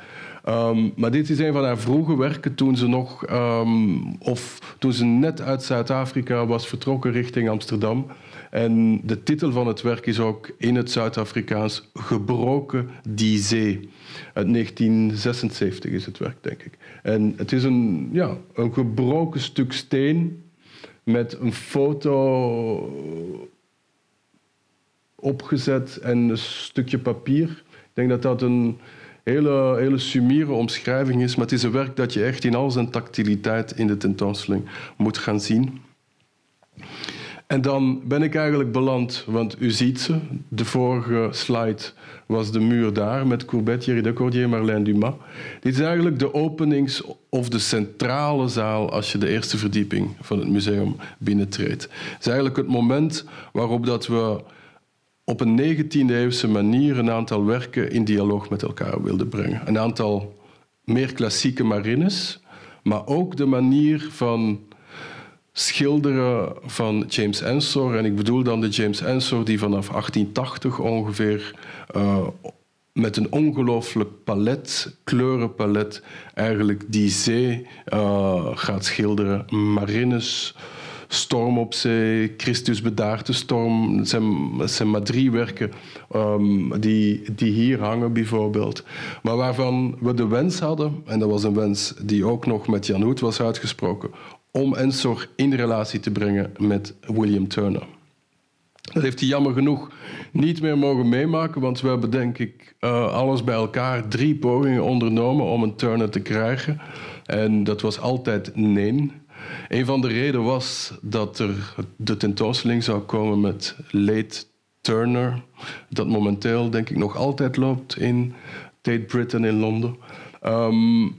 Um, maar dit is een van haar vroege werken toen ze nog, um, of toen ze net uit Zuid-Afrika was vertrokken richting Amsterdam. En de titel van het werk is ook in het Zuid-Afrikaans Gebroken die zee. Uit 1976 is het werk, denk ik. En het is een, ja, een gebroken stuk steen met een foto opgezet en een stukje papier. Ik denk dat dat een hele, hele sumiere omschrijving is, maar het is een werk dat je echt in al zijn tactiliteit in de tentoonstelling moet gaan zien. En dan ben ik eigenlijk beland, want u ziet ze. De vorige slide was de muur daar met Courbet, Thierry de Cordier, Marlène Dumas. Dit is eigenlijk de openings- of de centrale zaal als je de eerste verdieping van het museum binnentreedt. Het is eigenlijk het moment waarop dat we op een 19e-eeuwse manier een aantal werken in dialoog met elkaar wilden brengen. Een aantal meer klassieke marines, maar ook de manier van schilderen van James Ensor. En ik bedoel dan de James Ensor die vanaf 1880 ongeveer uh, met een ongelooflijk palet, kleurenpalet, eigenlijk die zee uh, gaat schilderen. Marines, Storm op Zee, Christus bedaart de storm. Het zijn, zijn maar drie werken ehm, die, die hier hangen bijvoorbeeld. Maar waarvan we de wens hadden, en dat was een wens die ook nog met Jan Hoed was uitgesproken, om Ensor in relatie te brengen met William Turner. Dat heeft hij jammer genoeg niet meer mogen meemaken, want we hebben denk ik uh, alles bij elkaar drie pogingen ondernomen om een Turner te krijgen. En dat was altijd nee. Een van de redenen was dat er de tentoonstelling zou komen met Late Turner, dat momenteel denk ik nog altijd loopt in Tate Britain in Londen. Um,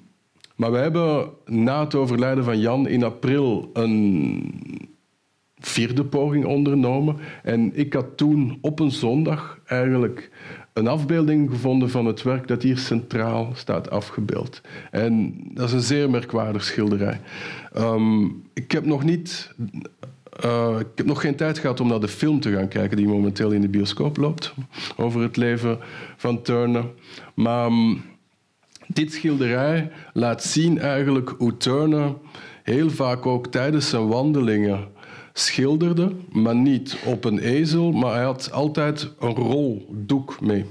maar we hebben na het overlijden van Jan in april een vierde poging ondernomen. En ik had toen op een zondag eigenlijk een afbeelding gevonden van het werk dat hier centraal staat afgebeeld. En dat is een zeer merkwaardig schilderij. Um, ik heb nog niet. Uh, ik heb nog geen tijd gehad om naar de film te gaan kijken die momenteel in de bioscoop loopt over het leven van Turner. Maar um, dit schilderij laat zien eigenlijk hoe Turner heel vaak ook tijdens zijn wandelingen schilderde, maar niet op een ezel, maar hij had altijd een roldoek mee.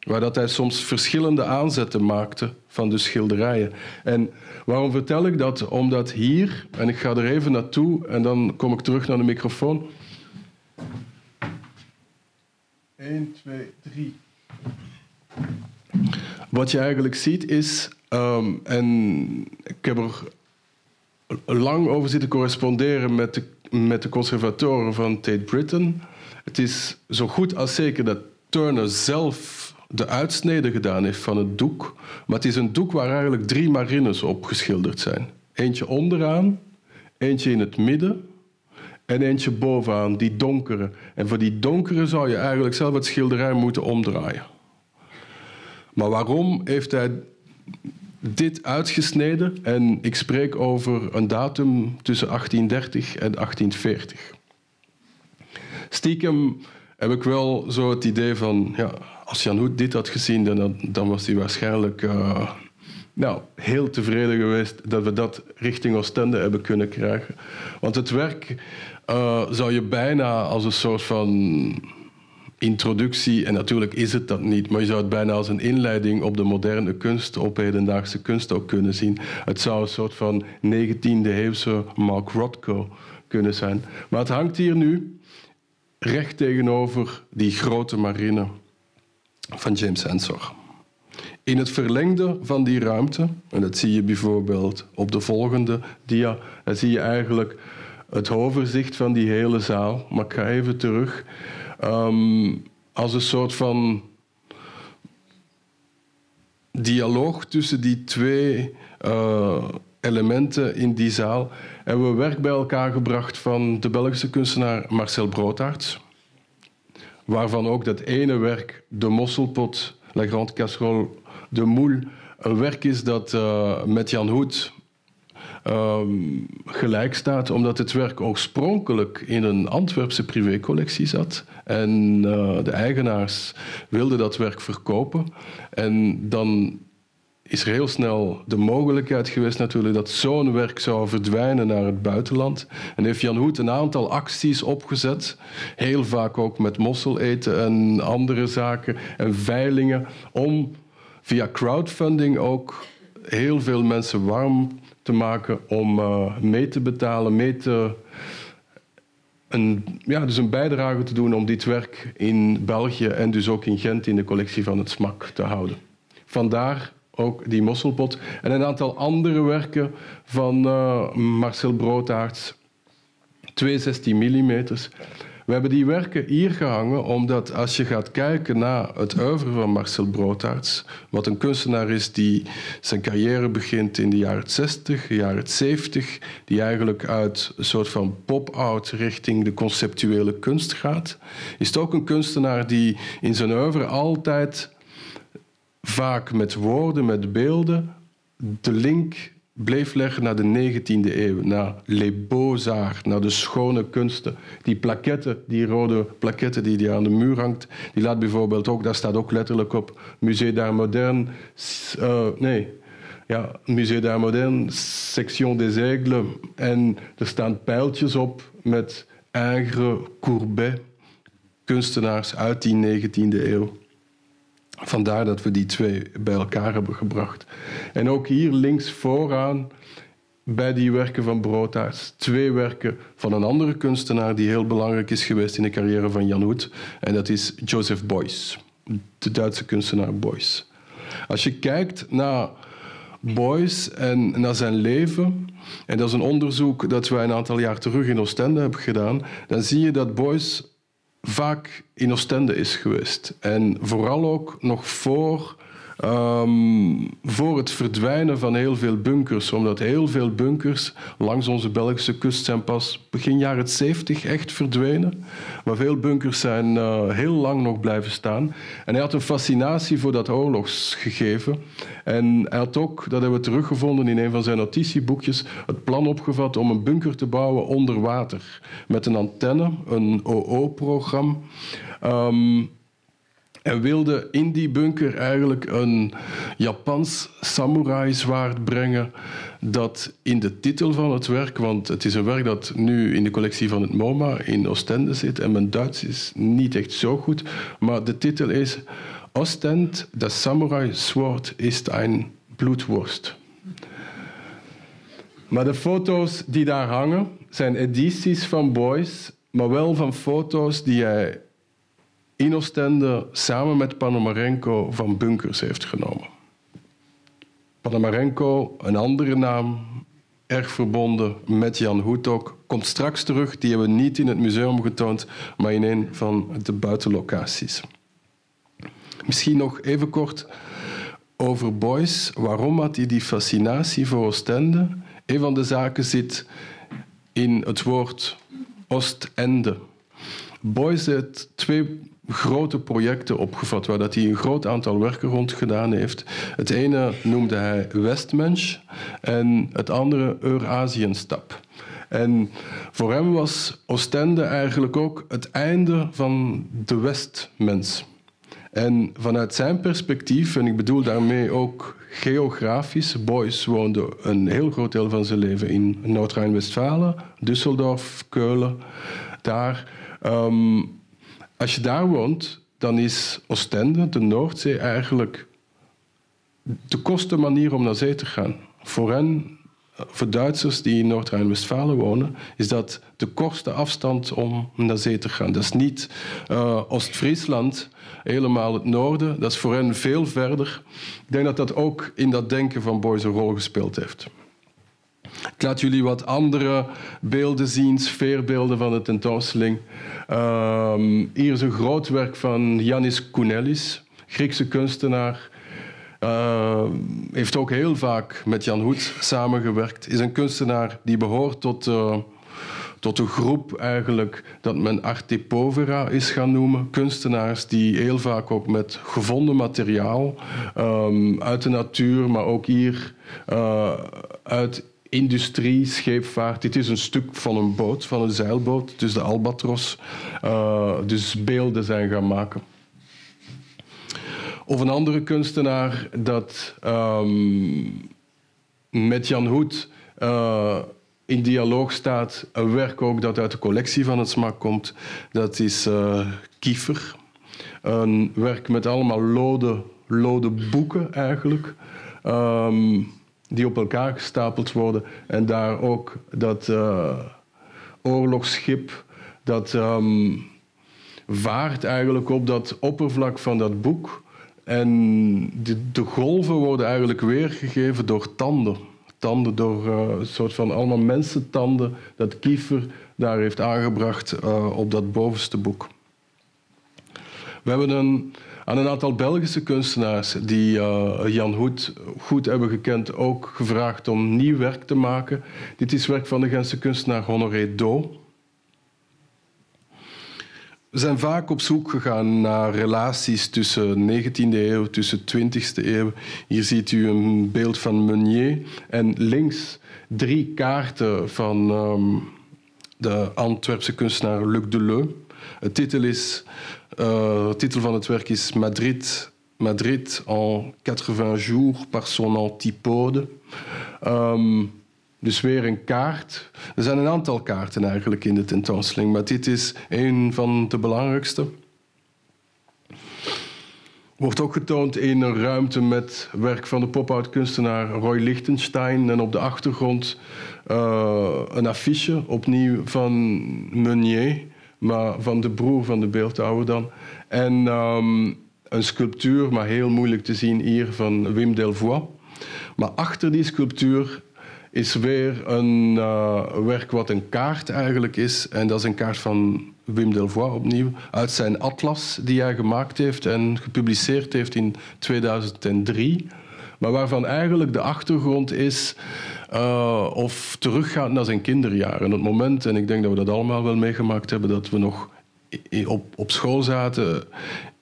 Waar dat hij soms verschillende aanzetten maakte van de schilderijen. En waarom vertel ik dat? Omdat hier, en ik ga er even naartoe en dan kom ik terug naar de microfoon. 1, 2, 3. Wat je eigenlijk ziet is, um, en ik heb er lang over zitten corresponderen met de met de conservatoren van Tate Britain. Het is zo goed als zeker dat Turner zelf de uitsnede gedaan heeft van het doek. Maar het is een doek waar eigenlijk drie marines op geschilderd zijn. Eentje onderaan, eentje in het midden en eentje bovenaan, die donkere. En voor die donkere zou je eigenlijk zelf het schilderij moeten omdraaien. Maar waarom heeft hij dit uitgesneden en ik spreek over een datum tussen 1830 en 1840. Stiekem heb ik wel zo het idee van, ja, als Jan Hoed dit had gezien, dan, dan was hij waarschijnlijk uh, nou, heel tevreden geweest dat we dat richting Oostende hebben kunnen krijgen. Want het werk uh, zou je bijna als een soort van introductie, en natuurlijk is het dat niet, maar je zou het bijna als een inleiding op de moderne kunst, op hedendaagse kunst ook kunnen zien. Het zou een soort van 19e eeuwse Mark Rothko kunnen zijn. Maar het hangt hier nu recht tegenover die grote marine van James Ensor. In het verlengde van die ruimte, en dat zie je bijvoorbeeld op de volgende dia, dan zie je eigenlijk het overzicht van die hele zaal. Maar ik ga even terug. Um, als een soort van dialoog tussen die twee uh, elementen in die zaal hebben we werk bij elkaar gebracht van de Belgische kunstenaar Marcel Broodaerts. Waarvan ook dat ene werk, De Mosselpot, La Grande Casserole de Moule, een werk is dat uh, met Jan Hoed um, gelijk staat, omdat het werk oorspronkelijk in een Antwerpse privécollectie zat. En uh, de eigenaars wilden dat werk verkopen. En dan is er heel snel de mogelijkheid geweest natuurlijk dat zo'n werk zou verdwijnen naar het buitenland. En heeft Jan Hoet een aantal acties opgezet, heel vaak ook met mosseleten en andere zaken en veilingen, om via crowdfunding ook heel veel mensen warm te maken om uh, mee te betalen, mee te, een, ja, dus een bijdrage te doen om dit werk in België en dus ook in Gent in de collectie van het SMAK te houden. Vandaar ook die mosselpot en een aantal andere werken van uh, Marcel Broodaerts, twee 16 mm. We hebben die werken hier gehangen omdat als je gaat kijken naar het oeuvre van Marcel Broodaerts, wat een kunstenaar is die zijn carrière begint in de jaren 60, jaren 70, die eigenlijk uit een soort van pop-out richting de conceptuele kunst gaat, is het ook een kunstenaar die in zijn oeuvre altijd vaak met woorden, met beelden, de link bleef leggen naar de 19e eeuw, naar Les Beaux-Arts, naar de schone kunsten. Die plaketten, die rode plaketten die, die aan de muur hangt, die laat bijvoorbeeld ook, daar staat ook letterlijk op Musée d'Art Moderne, uh, nee, ja, Musée d'Art Moderne, Section des Aigles. En er staan pijltjes op met Ingres, Courbet, kunstenaars uit die 19e eeuw. Vandaar dat we die twee bij elkaar hebben gebracht. En ook hier links vooraan, bij die werken van Broodtaars, twee werken van een andere kunstenaar die heel belangrijk is geweest in de carrière van Jan Hoed. En dat is Joseph Beuys, de Duitse kunstenaar Beuys. Als je kijkt naar Beuys en naar zijn leven, en dat is een onderzoek dat wij een aantal jaar terug in Oostende hebben gedaan, dan zie je dat Beuys vaak in Oostende is geweest. En vooral ook nog voor, um, voor het verdwijnen van heel veel bunkers. Omdat heel veel bunkers langs onze Belgische kust zijn pas begin jaren 70 echt verdwenen. Maar veel bunkers zijn uh, heel lang nog blijven staan. En hij had een fascinatie voor dat oorlogsgegeven. En hij had ook, dat hebben we teruggevonden in een van zijn notitieboekjes, het plan opgevat om een bunker te bouwen onder water. Met een antenne, een OO-programma. Um, en wilde in die bunker eigenlijk een Japans samurai-zwaard brengen dat in de titel van het werk, want het is een werk dat nu in de collectie van het MoMA in Oostende zit en mijn Duits is niet echt zo goed, maar de titel is Ostend, das Samurai-Sword ist ein Blutwurst. Maar de foto's die daar hangen zijn edities van Boys, maar wel van foto's die hij in Oostende samen met Panomarenko van bunkers heeft genomen. Panomarenko, een andere naam, erg verbonden met Jan Hoetok, komt straks terug. Die hebben we niet in het museum getoond, maar in een van de buitenlocaties. Misschien nog even kort over Boys. Waarom had hij die fascinatie voor Oostende? Een van de zaken zit in het woord Oostende. Boys heeft twee grote projecten opgevat waar hij een groot aantal werken rond gedaan heeft. Het ene noemde hij Westmensch en het andere Eurasienstap. En voor hem was Oostende eigenlijk ook het einde van de Westmens. En vanuit zijn perspectief, en ik bedoel daarmee ook geografisch, Boys woonde een heel groot deel van zijn leven in Noord-Rijn-Westfalen, Düsseldorf, Keulen, daar. Ehm, als je daar woont, dan is Oostende, de Noordzee, eigenlijk de kortste manier om naar zee te gaan. Voor hen, voor Duitsers die in Noord-Rijn-Westfalen wonen, is dat de kortste afstand om naar zee te gaan. Dat is niet uh, Oost-Friesland, helemaal het noorden. Dat is voor hen veel verder. Ik denk dat dat ook in dat denken van Boys een rol gespeeld heeft. Ik laat jullie wat andere beelden zien, sfeerbeelden van de tentoonstelling. Um, hier is een groot werk van Yanis Kounelis, Griekse kunstenaar. Uh, heeft ook heel vaak met Jan Hoed samengewerkt. Is een kunstenaar die behoort tot, uh, tot een groep eigenlijk dat men arte povera is gaan noemen. Kunstenaars die heel vaak ook met gevonden materiaal um, uit de natuur, maar ook hier uh, uit industrie, scheepvaart. Dit is een stuk van een boot, van een zeilboot, dus de Albatros. Uh, dus beelden zijn gaan maken. Of een andere kunstenaar dat um, met Jan Hoed uh, in dialoog staat. Een werk ook dat uit de collectie van het smak komt. Dat is uh, Kiefer. Een werk met allemaal lode, lode boeken eigenlijk. Um, die op elkaar gestapeld worden. En daar ook dat uh, oorlogsschip dat um, vaart eigenlijk op dat oppervlak van dat boek. En de, de golven worden eigenlijk weergegeven door tanden. Tanden door uh, een soort van allemaal mensentanden dat Kiefer daar heeft aangebracht uh, op dat bovenste boek. We hebben een aan een aantal Belgische kunstenaars die uh, Jan Hoed goed hebben gekend ook gevraagd om nieuw werk te maken. Dit is werk van de Gentse kunstenaar Honoré Do. We zijn vaak op zoek gegaan naar relaties tussen 19e eeuw, tussen 20e eeuw. Hier ziet u een beeld van Meunier en links drie kaarten van um, de Antwerpse kunstenaar Luc Deleu. Het titel is de titel van het werk is Madrid Madrid en 80 jours par son antipode. Ehm, dus weer een kaart. Er zijn een aantal kaarten eigenlijk in de tentoonstelling, maar dit is een van de belangrijkste. Wordt ook getoond in een ruimte met werk van de pop-out kunstenaar Roy Lichtenstein. En op de achtergrond uh, een affiche, opnieuw van Meunier, maar van de broer van de beeldhouwer dan. En um, een sculptuur, maar heel moeilijk te zien hier, van Wim Delvoye. Maar achter die sculptuur is weer een uh, werk wat een kaart eigenlijk is. En dat is een kaart van Wim Delvoye opnieuw, uit zijn atlas die hij gemaakt heeft en gepubliceerd heeft in 2003. Maar waarvan eigenlijk de achtergrond is uh, of teruggaat naar zijn kinderjaren. Het moment, en ik denk dat we dat allemaal wel meegemaakt hebben, dat we nog op, op school zaten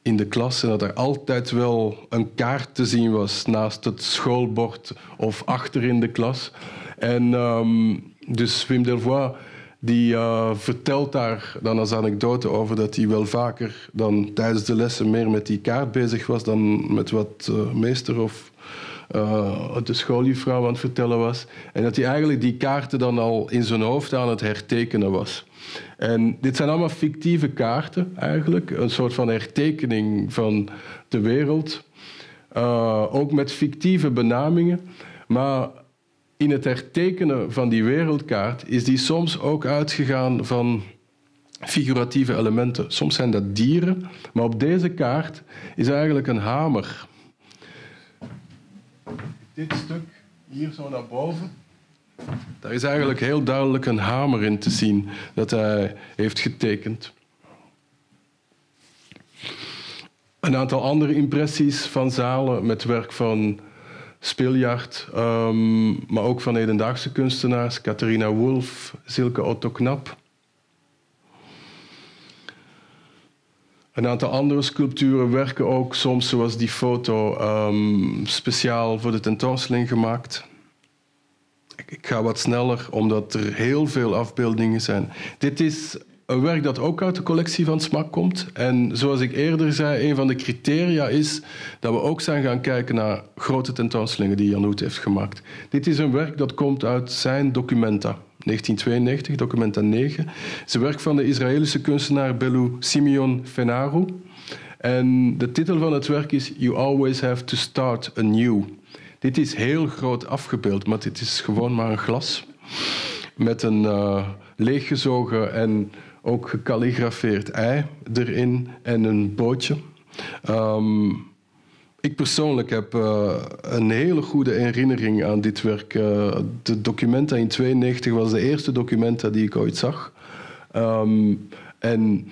in de klas en dat er altijd wel een kaart te zien was naast het schoolbord of achter in de klas. En um, dus Wim Delvoye die uh, vertelt daar dan als anekdote over dat hij wel vaker dan tijdens de lessen meer met die kaart bezig was dan met wat uh, meester of uh, de schooljuffrouw aan het vertellen was. En dat hij eigenlijk die kaarten dan al in zijn hoofd aan het hertekenen was. En dit zijn allemaal fictieve kaarten eigenlijk, een soort van hertekening van de wereld. ook met fictieve benamingen. Maar in het hertekenen van die wereldkaart is die soms ook uitgegaan van figuratieve elementen. Soms zijn dat dieren, maar op deze kaart is eigenlijk een hamer. Dit stuk hier zo naar boven. Daar is eigenlijk heel duidelijk een hamer in te zien dat hij heeft getekend. Een aantal andere impressies van zalen met werk van Spiljart, um, maar ook van hedendaagse kunstenaars, Catharina Wolf, Silke Otto Knap. Een aantal andere sculpturen werken ook soms, zoals die foto, um, speciaal voor de tentoonstelling gemaakt. Ik ga wat sneller, omdat er heel veel afbeeldingen zijn. Dit is een werk dat ook uit de collectie van Smak komt. En zoals ik eerder zei, een van de criteria is dat we ook zijn gaan kijken naar grote tentoonstellingen die Jan Hoet heeft gemaakt. Dit is een werk dat komt uit zijn documenta. 1992, documenta 9. Het een werk van de Israëlische kunstenaar Belu Simeon Fenaru. En de titel van het werk is You Always Have to Start Anew. Dit is heel groot afgebeeld, maar dit is gewoon maar een glas met een uh, leeggezogen en ook gekalligrafeerd ei erin en een bootje. Um, ik persoonlijk heb uh, een hele goede herinnering aan dit werk. Uh, de documenta in 92 was de eerste documenta die ik ooit zag. Um, en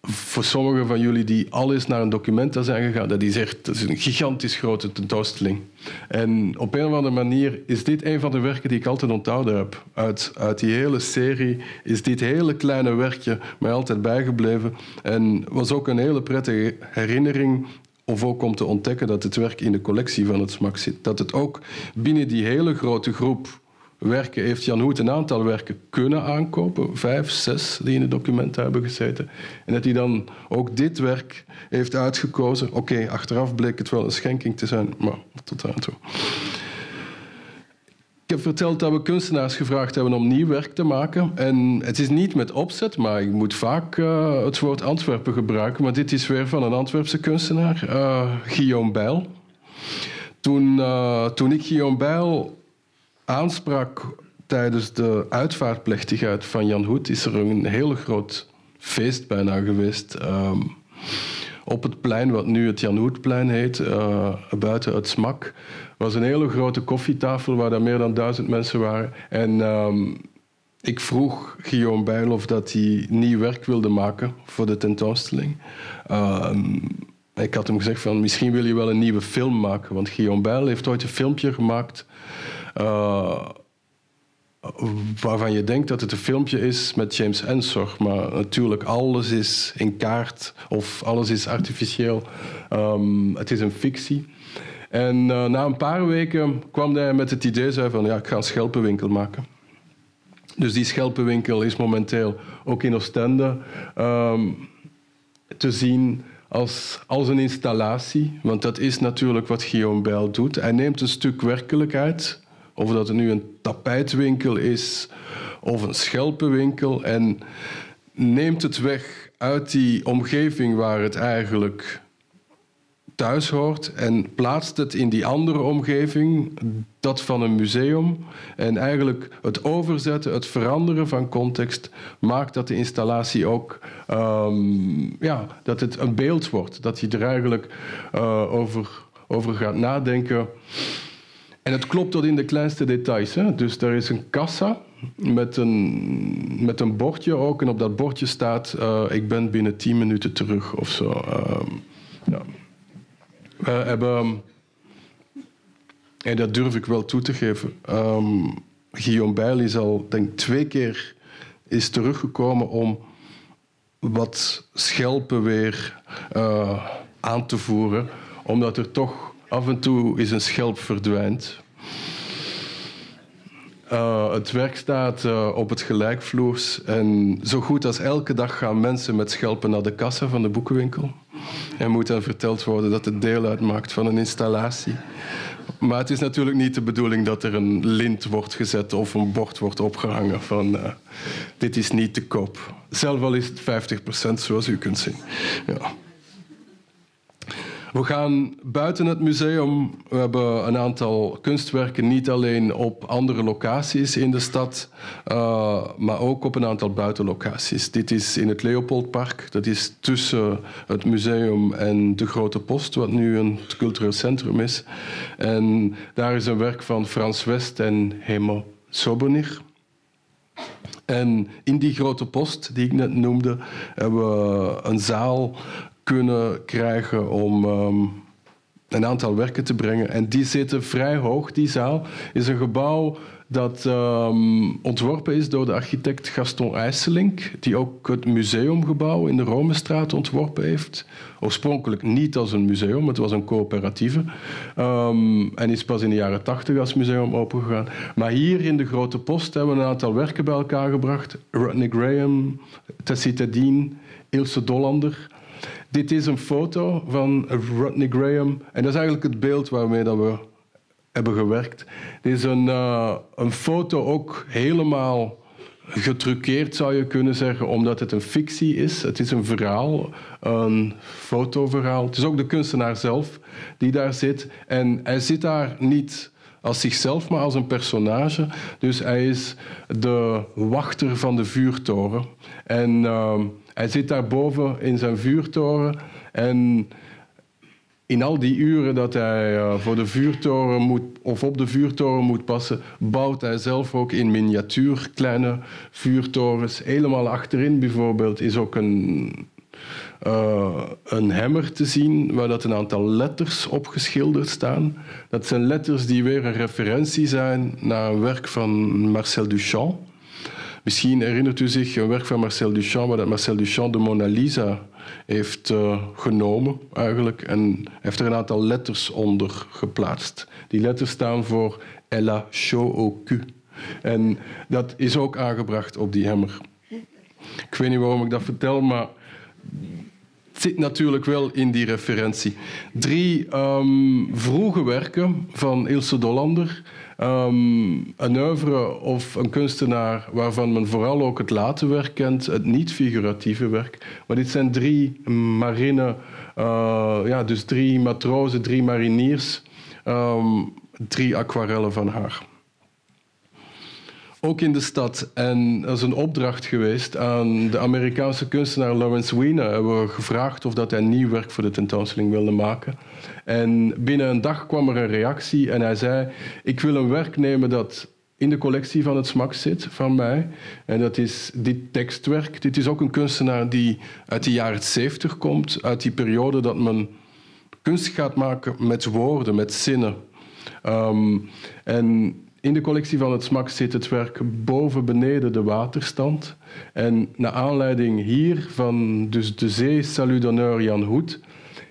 voor sommigen van jullie die al eens naar een documenta zijn gegaan, dat is echt dat is een gigantisch grote tentoonstelling. En op een of andere manier is dit een van de werken die ik altijd onthouden heb. Uit, uit die hele serie is dit hele kleine werkje mij altijd bijgebleven. En was ook een hele prettige herinnering of ook om te ontdekken dat het werk in de collectie van het SMAK zit. Dat het ook binnen die hele grote groep werken heeft Jan Hoet een aantal werken kunnen aankopen. Vijf, zes die in het document hebben gezeten. En dat hij dan ook dit werk heeft uitgekozen. Oké, achteraf bleek het wel een schenking te zijn, maar tot aan toe. Ik heb verteld dat we kunstenaars gevraagd hebben om nieuw werk te maken. En het is niet met opzet, maar ik moet vaak uh, het woord Antwerpen gebruiken. Maar dit is weer van een Antwerpse kunstenaar, uh, Guillaume Bijl. Toen, uh, toen ik Guillaume Bijl aansprak tijdens de uitvaartplechtigheid van Jan Hoed is er een heel groot feest bijna geweest. Um, op het plein, wat nu het Jan Hoedplein heet, buiten het Smak, was een hele grote koffietafel waar er meer dan duizend mensen waren. En um, ik vroeg Guillaume Bijl of dat hij nieuw werk wilde maken voor de tentoonstelling. Um, ik had hem gezegd van misschien wil je wel een nieuwe film maken, want Guillaume Bijl heeft ooit een filmpje gemaakt uh, waarvan je denkt dat het een filmpje is met James Ensor. Maar natuurlijk, alles is in kaart of alles is artificieel. Um, het is een fictie. En uh, na een paar weken kwam hij met het idee zei van ja, ik ga een schelpenwinkel maken. Dus die schelpenwinkel is momenteel ook in Oostende um, te zien als, als een installatie, want dat is natuurlijk wat Guillaume Bijl doet. Hij neemt een stuk werkelijkheid, of dat het nu een tapijtwinkel is of een schelpenwinkel, en neemt het weg uit die omgeving waar het eigenlijk thuis hoort en plaatst het in die andere omgeving, dat van een museum. En eigenlijk het overzetten, het veranderen van context, maakt dat de installatie ook um, ja, dat het een beeld wordt. Dat je er eigenlijk uh, over, over gaat nadenken. En het klopt tot in de kleinste details. Hè? Dus er is een kassa met een, met een bordje ook. En op dat bordje staat: uh, Ik ben binnen 10 minuten terug of zo. Uh, ja. We hebben, en dat durf ik wel toe te geven, um, Guillaume Bijl is al denk twee keer is teruggekomen om wat schelpen weer uh, aan te voeren, omdat er toch af en toe is een schelp verdwijnt. Uh, het werk staat op het gelijkvloers en zo goed als elke dag gaan mensen met schelpen naar de kassa van de boekenwinkel. En moet dan verteld worden dat het deel uitmaakt van een installatie. Maar het is natuurlijk niet de bedoeling dat er een lint wordt gezet of een bord wordt opgehangen van uh, dit is niet te koop. Zelf al is het 50% zoals u kunt zien. Ja. We gaan buiten het museum. We hebben een aantal kunstwerken niet alleen op andere locaties in de stad, uh, maar ook op een aantal buitenlocaties. Dit is in het Leopoldpark. Dat is tussen het museum en de Grote Post, wat nu een cultureel centrum is. En daar is een werk van Frans West en Hemo Sobernig. En in die grote post die ik net noemde, hebben we een zaal kunnen krijgen om um, een aantal werken te brengen. En die zitten vrij hoog. Die zaal is een gebouw dat um, ontworpen is door de architect Gaston IJsselink, die ook het museumgebouw in de Romestraat ontworpen heeft. Oorspronkelijk niet als een museum, het was een coöperatieve. Um, en is pas in de jaren tachtig als museum opengegaan. Maar hier in de Grote Post hebben we een aantal werken bij elkaar gebracht. Rodney Graham, Dean, Ilse Dollander. Dit is een foto van Rodney Graham. En dat is eigenlijk het beeld waarmee dat we hebben gewerkt. Dit is een, uh, een foto ook helemaal getruckeerd, zou je kunnen zeggen, omdat het een fictie is. Het is een verhaal, een fotoverhaal. Het is ook de kunstenaar zelf die daar zit. En hij zit daar niet als zichzelf, maar als een personage. Dus hij is de wachter van de vuurtoren. En uh, hij zit daar boven in zijn vuurtoren en in al die uren dat hij uh, voor de vuurtoren moet, of op de vuurtoren moet passen, bouwt hij zelf ook in miniatuur kleine vuurtorens. Helemaal achterin bijvoorbeeld is ook een, uh, een hemmer te zien waar dat een aantal letters opgeschilderd staan. Dat zijn letters die weer een referentie zijn naar een werk van Marcel Duchamp. Misschien herinnert u zich een werk van Marcel Duchamp, waar dat Marcel Duchamp de Mona Lisa heeft uh, genomen eigenlijk. En heeft er een aantal letters onder geplaatst. Die letters staan voor Ella cul. En dat is ook aangebracht op die hemmer. Ik weet niet waarom ik dat vertel, maar het zit natuurlijk wel in die referentie. Drie um, vroege werken van Ilse Dollander Um, een oeuvre of een kunstenaar waarvan men vooral ook het late werk kent, het niet-figuratieve werk. Maar dit zijn drie marine, uh, ja, dus drie matrozen, drie mariniers, um, drie aquarellen van haar ook in de stad. En dat is een opdracht geweest aan de Amerikaanse kunstenaar Lawrence Weiner. Hebben we gevraagd of dat hij nieuw werk voor de tentoonstelling wilde maken. En binnen een dag kwam er een reactie en hij zei: Ik wil een werk nemen dat in de collectie van het SMAK zit, van mij. En dat is dit tekstwerk. Dit is ook een kunstenaar die uit de jaren 70 komt, uit die periode dat men kunst gaat maken met woorden, met zinnen. Um, en in de collectie van het SMAK zit het werk boven beneden de waterstand. En naar aanleiding hier van dus de zee Salut d'honneur Jan Hoed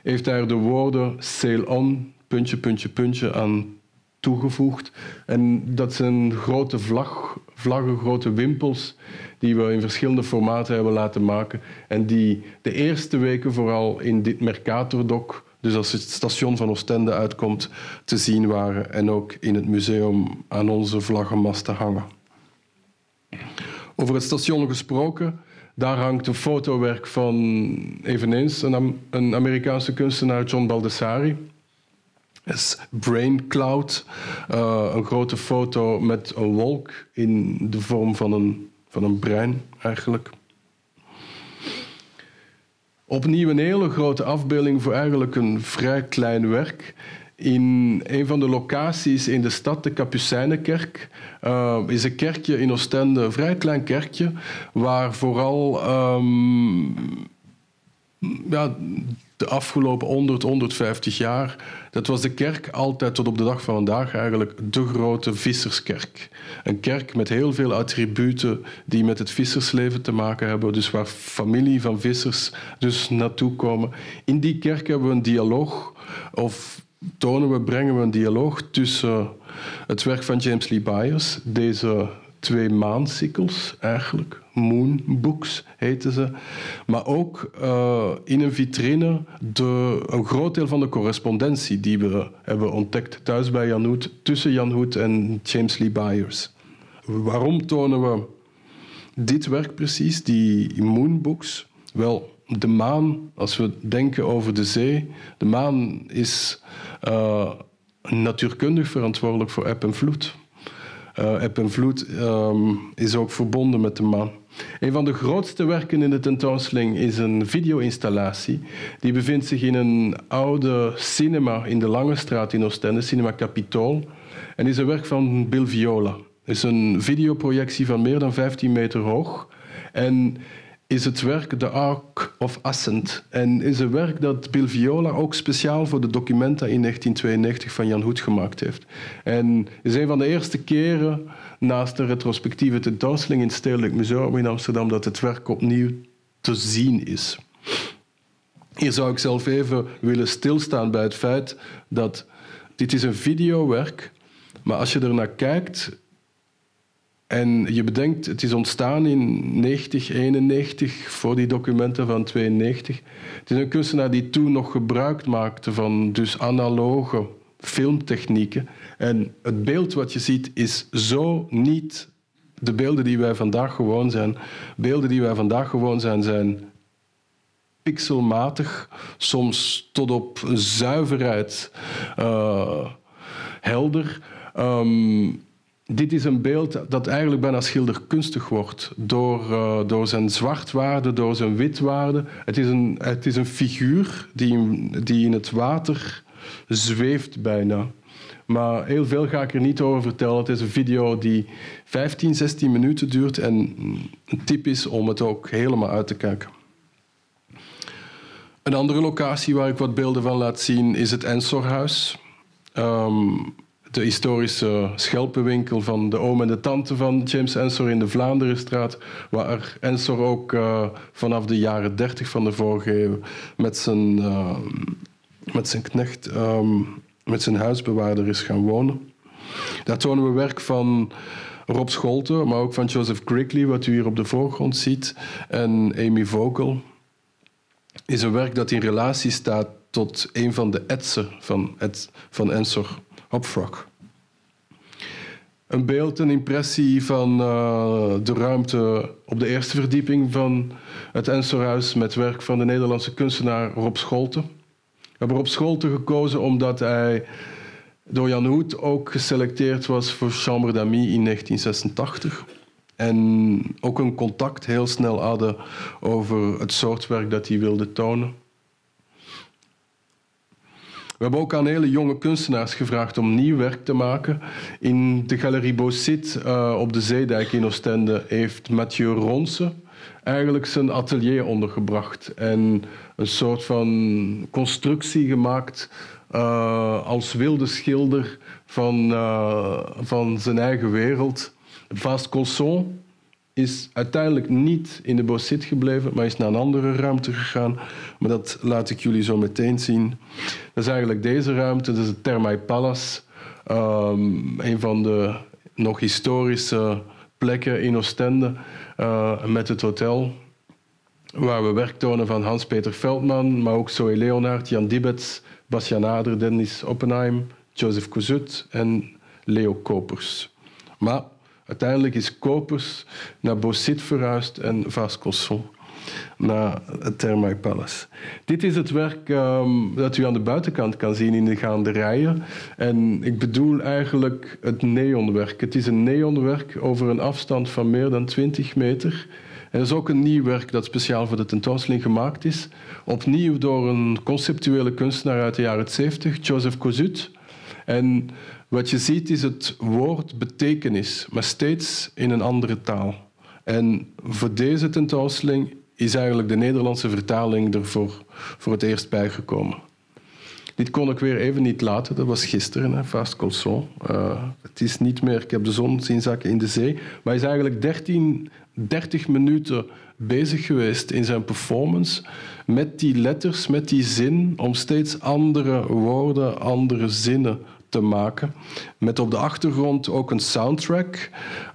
heeft er de woorden Sail on, puntje, puntje, puntje aan toegevoegd. En dat zijn grote vlag, vlaggen, grote wimpels die we in verschillende formaten hebben laten maken. En die de eerste weken vooral in dit Mercator-doc, dus als het station van Oostende uitkomt, te zien waren. En ook in het museum aan onze vlaggenmasten hangen. Over het station gesproken, daar hangt een fotowerk van eveneens een, een Amerikaanse kunstenaar, John Baldessari is Brain Cloud. Uh, een grote foto met een wolk in de vorm van een, van een brein, eigenlijk. Opnieuw een hele grote afbeelding voor eigenlijk een vrij klein werk. In een van de locaties in de stad, de Capucijnenkerk, uh, is een kerkje in Oostende, een vrij klein kerkje, waar vooral um, ja, de afgelopen 100, 150 jaar, dat was de kerk altijd tot op de dag van vandaag eigenlijk de grote visserskerk. Een kerk met heel veel attributen die met het vissersleven te maken hebben, dus waar familie van vissers dus naartoe komen. In die kerk hebben we een dialoog, of tonen we, brengen we een dialoog tussen het werk van James Lee Byers, deze twee maancycles eigenlijk. Moon Books heten ze. Maar ook uh, in een vitrine de, een groot deel van de correspondentie die we hebben ontdekt thuis bij Jan Hoed, tussen Jan Hoed en James Lee Byers. Waarom tonen we dit werk precies, die Moon Books? Wel, de maan, als we denken over de zee, de maan is uh, natuurkundig verantwoordelijk voor eb en vloed. Uh, eb en vloed um, is ook verbonden met de maan. Een van de grootste werken in de tentoonstelling is een video-installatie. Die bevindt zich in een oude cinema in de Lange Straat in Oostende, Cinema Capitol. En is een werk van Bill Viola. Het is een videoprojectie van meer dan 15 meter hoog. En is het werk The Ark of Ascent. En is een werk dat Bill Viola ook speciaal voor de documenta in 1992 van Jan Hoed gemaakt heeft. En is een van de eerste keren naast de retrospectieve tentoonstelling in het Stedelijk Museum in Amsterdam dat het werk opnieuw te zien is. Hier zou ik zelf even willen stilstaan bij het feit dat dit is een videowerk, maar als je er naar kijkt, en je bedenkt, het is ontstaan in 90, 91, voor die documenten van 92. Het is een kunstenaar die toen nog gebruik maakte van dus analoge filmtechnieken. En het beeld wat je ziet is zo niet de beelden die wij vandaag gewoon zijn. Beelden die wij vandaag gewoon zijn, zijn pixelmatig, soms tot op zuiverheid uh, helder. Um, dit is een beeld dat eigenlijk bijna schilderkunstig wordt door, uh, door zijn zwartwaarde, door zijn witwaarde. Het is een, het is een figuur die, die in het water zweeft bijna. Maar heel veel ga ik er niet over vertellen. Het is een video die 15, 16 minuten duurt en een tip is om het ook helemaal uit te kijken. Een andere locatie waar ik wat beelden van laat zien is het Ensorhuis. Um, de historische schelpenwinkel van de oom en de tante van James Ensor in de Vlaanderenstraat, waar Ensor ook uh, vanaf de jaren 30 van de vorige eeuw met zijn, uh, met zijn knecht, um, met zijn huisbewaarder is gaan wonen. Daar tonen we werk van Rob Scholte, maar ook van Joseph Grigley, wat u hier op de voorgrond ziet, en Amy Vogel. Is een werk dat in relatie staat tot een van de etsen van, van Ensor. Hopfrog. Een beeld, een impressie van uh, de ruimte op de eerste verdieping van het Ensorhuis met werk van de Nederlandse kunstenaar Rob Scholte. We hebben Rob Scholte gekozen omdat hij door Jan Hoed ook geselecteerd was voor Chambre d'Amis in 1986. En ook een contact heel snel hadden over het soort werk dat hij wilde tonen. We hebben ook aan hele jonge kunstenaars gevraagd om nieuw werk te maken. In de Galerie Beaucit uh, op de Zeedijk in Oostende heeft Mathieu Ronse eigenlijk zijn atelier ondergebracht en een soort van constructie gemaakt uh, als wilde schilder van, uh, van zijn eigen wereld. Vast Colson is uiteindelijk niet in de Beaucit gebleven, maar is naar een andere ruimte gegaan. Maar dat laat ik jullie zo meteen zien. Dat is eigenlijk deze ruimte, dat is het Thermae Palace. Um, een van de nog historische plekken in Oostende uh, met het hotel. Waar we werk tonen van Hans-Peter Veldman, maar ook Zoe Leonard, Jan Dibets, Bastian Ader, Dennis Oppenheim, Joseph Kozut en Leo Kopers. Maar uiteindelijk is Kopers naar Beausite verhuisd en Vaas Cosson naar het Thermae Palace. Dit is het werk um, dat u aan de buitenkant kan zien in de gaanderijen. En ik bedoel eigenlijk het neonwerk. Het is een neonwerk over een afstand van meer dan 20 meter. Er is ook een nieuw werk dat speciaal voor de tentoonstelling gemaakt is. Opnieuw door een conceptuele kunstenaar uit de jaren 70, Joseph Kozut. En wat je ziet is het woord betekenis, maar steeds in een andere taal. En voor deze tentoonstelling is eigenlijk de Nederlandse vertaling ervoor voor het eerst bijgekomen. Dit kon ik weer even niet laten. Dat was gisteren, hè, Fast Colson. Uh, het is niet meer, ik heb de zon zien zakken in de zee. Maar hij is eigenlijk 13, 30 minuten bezig geweest in zijn performance met die letters, met die zin, om steeds andere woorden, andere zinnen te maken. Met op de achtergrond ook een soundtrack.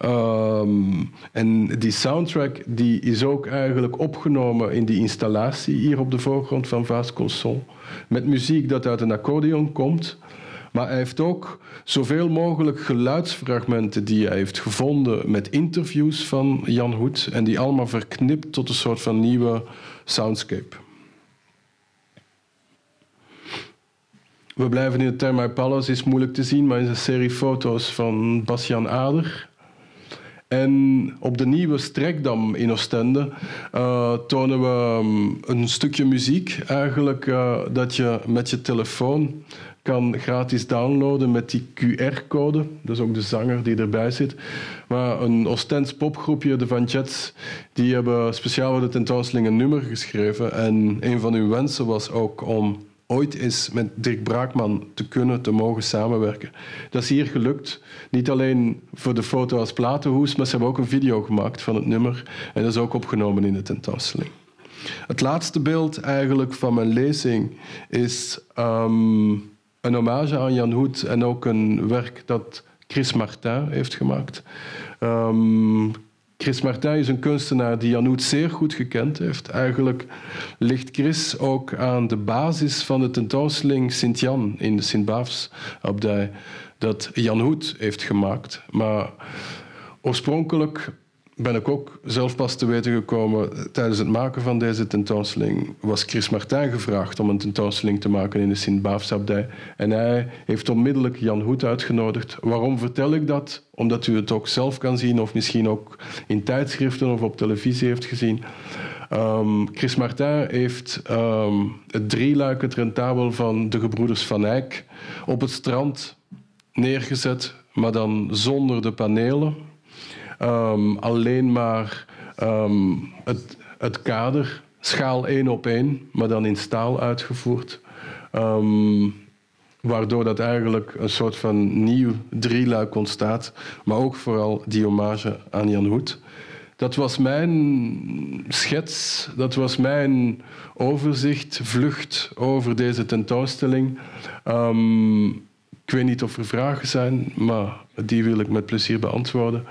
Um, en die soundtrack die is ook eigenlijk opgenomen in die installatie hier op de voorgrond van Vaas Colson. Met muziek dat uit een accordeon komt. Maar hij heeft ook zoveel mogelijk geluidsfragmenten die hij heeft gevonden met interviews van Jan Hoed. En die allemaal verknipt tot een soort van nieuwe soundscape. We blijven in het Thermae Palace, is moeilijk te zien, maar is een serie foto's van Bastian Ader. En op de nieuwe Strekdam in Oostende uh, tonen we um, een stukje muziek eigenlijk uh, dat je met je telefoon kan gratis downloaden met die QR-code. Is ook de zanger die erbij zit. Maar een Oostends popgroepje, de Van Jets, die hebben speciaal voor de tentoonstelling een nummer geschreven. En een van hun wensen was ook om ooit eens met Dirk Braakman te kunnen, te mogen samenwerken. Dat is hier gelukt. Niet alleen voor de foto als platenhoes, maar ze hebben ook een video gemaakt van het nummer. En dat is ook opgenomen in de tentoonstelling. Het laatste beeld eigenlijk van mijn lezing is um, een hommage aan Jan Hoed en ook een werk dat Chris Martin heeft gemaakt. Um, Chris Martin is een kunstenaar die Jan Hoed zeer goed gekend heeft. Eigenlijk ligt Chris ook aan de basis van de tentoonstelling Sint-Jan in de Sint-Baafs-abdij dat Jan Hoed heeft gemaakt. Maar oorspronkelijk ben ik ook zelf pas te weten gekomen tijdens het maken van deze tentoonstelling. Was Chris Martin gevraagd om een tentoonstelling te maken in de Sint-Baafsabdij. En hij heeft onmiddellijk Jan Hoed uitgenodigd. Waarom vertel ik dat? Omdat u het ook zelf kan zien, of misschien ook in tijdschriften of op televisie heeft gezien. Um, Chris Martin heeft um, het drieluik, het rentabel van de gebroeders Van Eyck op het strand neergezet, maar dan zonder de panelen um, alleen maar um, het, het, kader, schaal één op één, maar dan in staal uitgevoerd. Um, waardoor dat eigenlijk een soort van nieuw drieluik ontstaat, maar ook vooral die hommage aan Jan Hoed. Dat was mijn schets, dat was mijn overzicht, vlucht over deze tentoonstelling. Ik weet niet of er vragen zijn, maar die wil ik met plezier beantwoorden.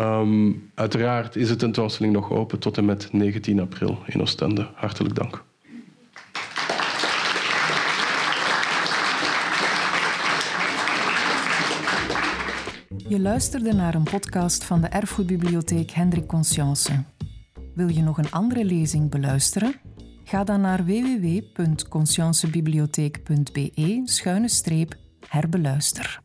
Um, uiteraard is de tentoonstelling nog open tot en met 19 april in Oostende. Hartelijk dank. Je luisterde naar een podcast van de Erfgoedbibliotheek Hendrik Conscience. Wil je nog een andere lezing beluisteren? Ga dan naar www.consciencebibliotheek.be-herbeluister.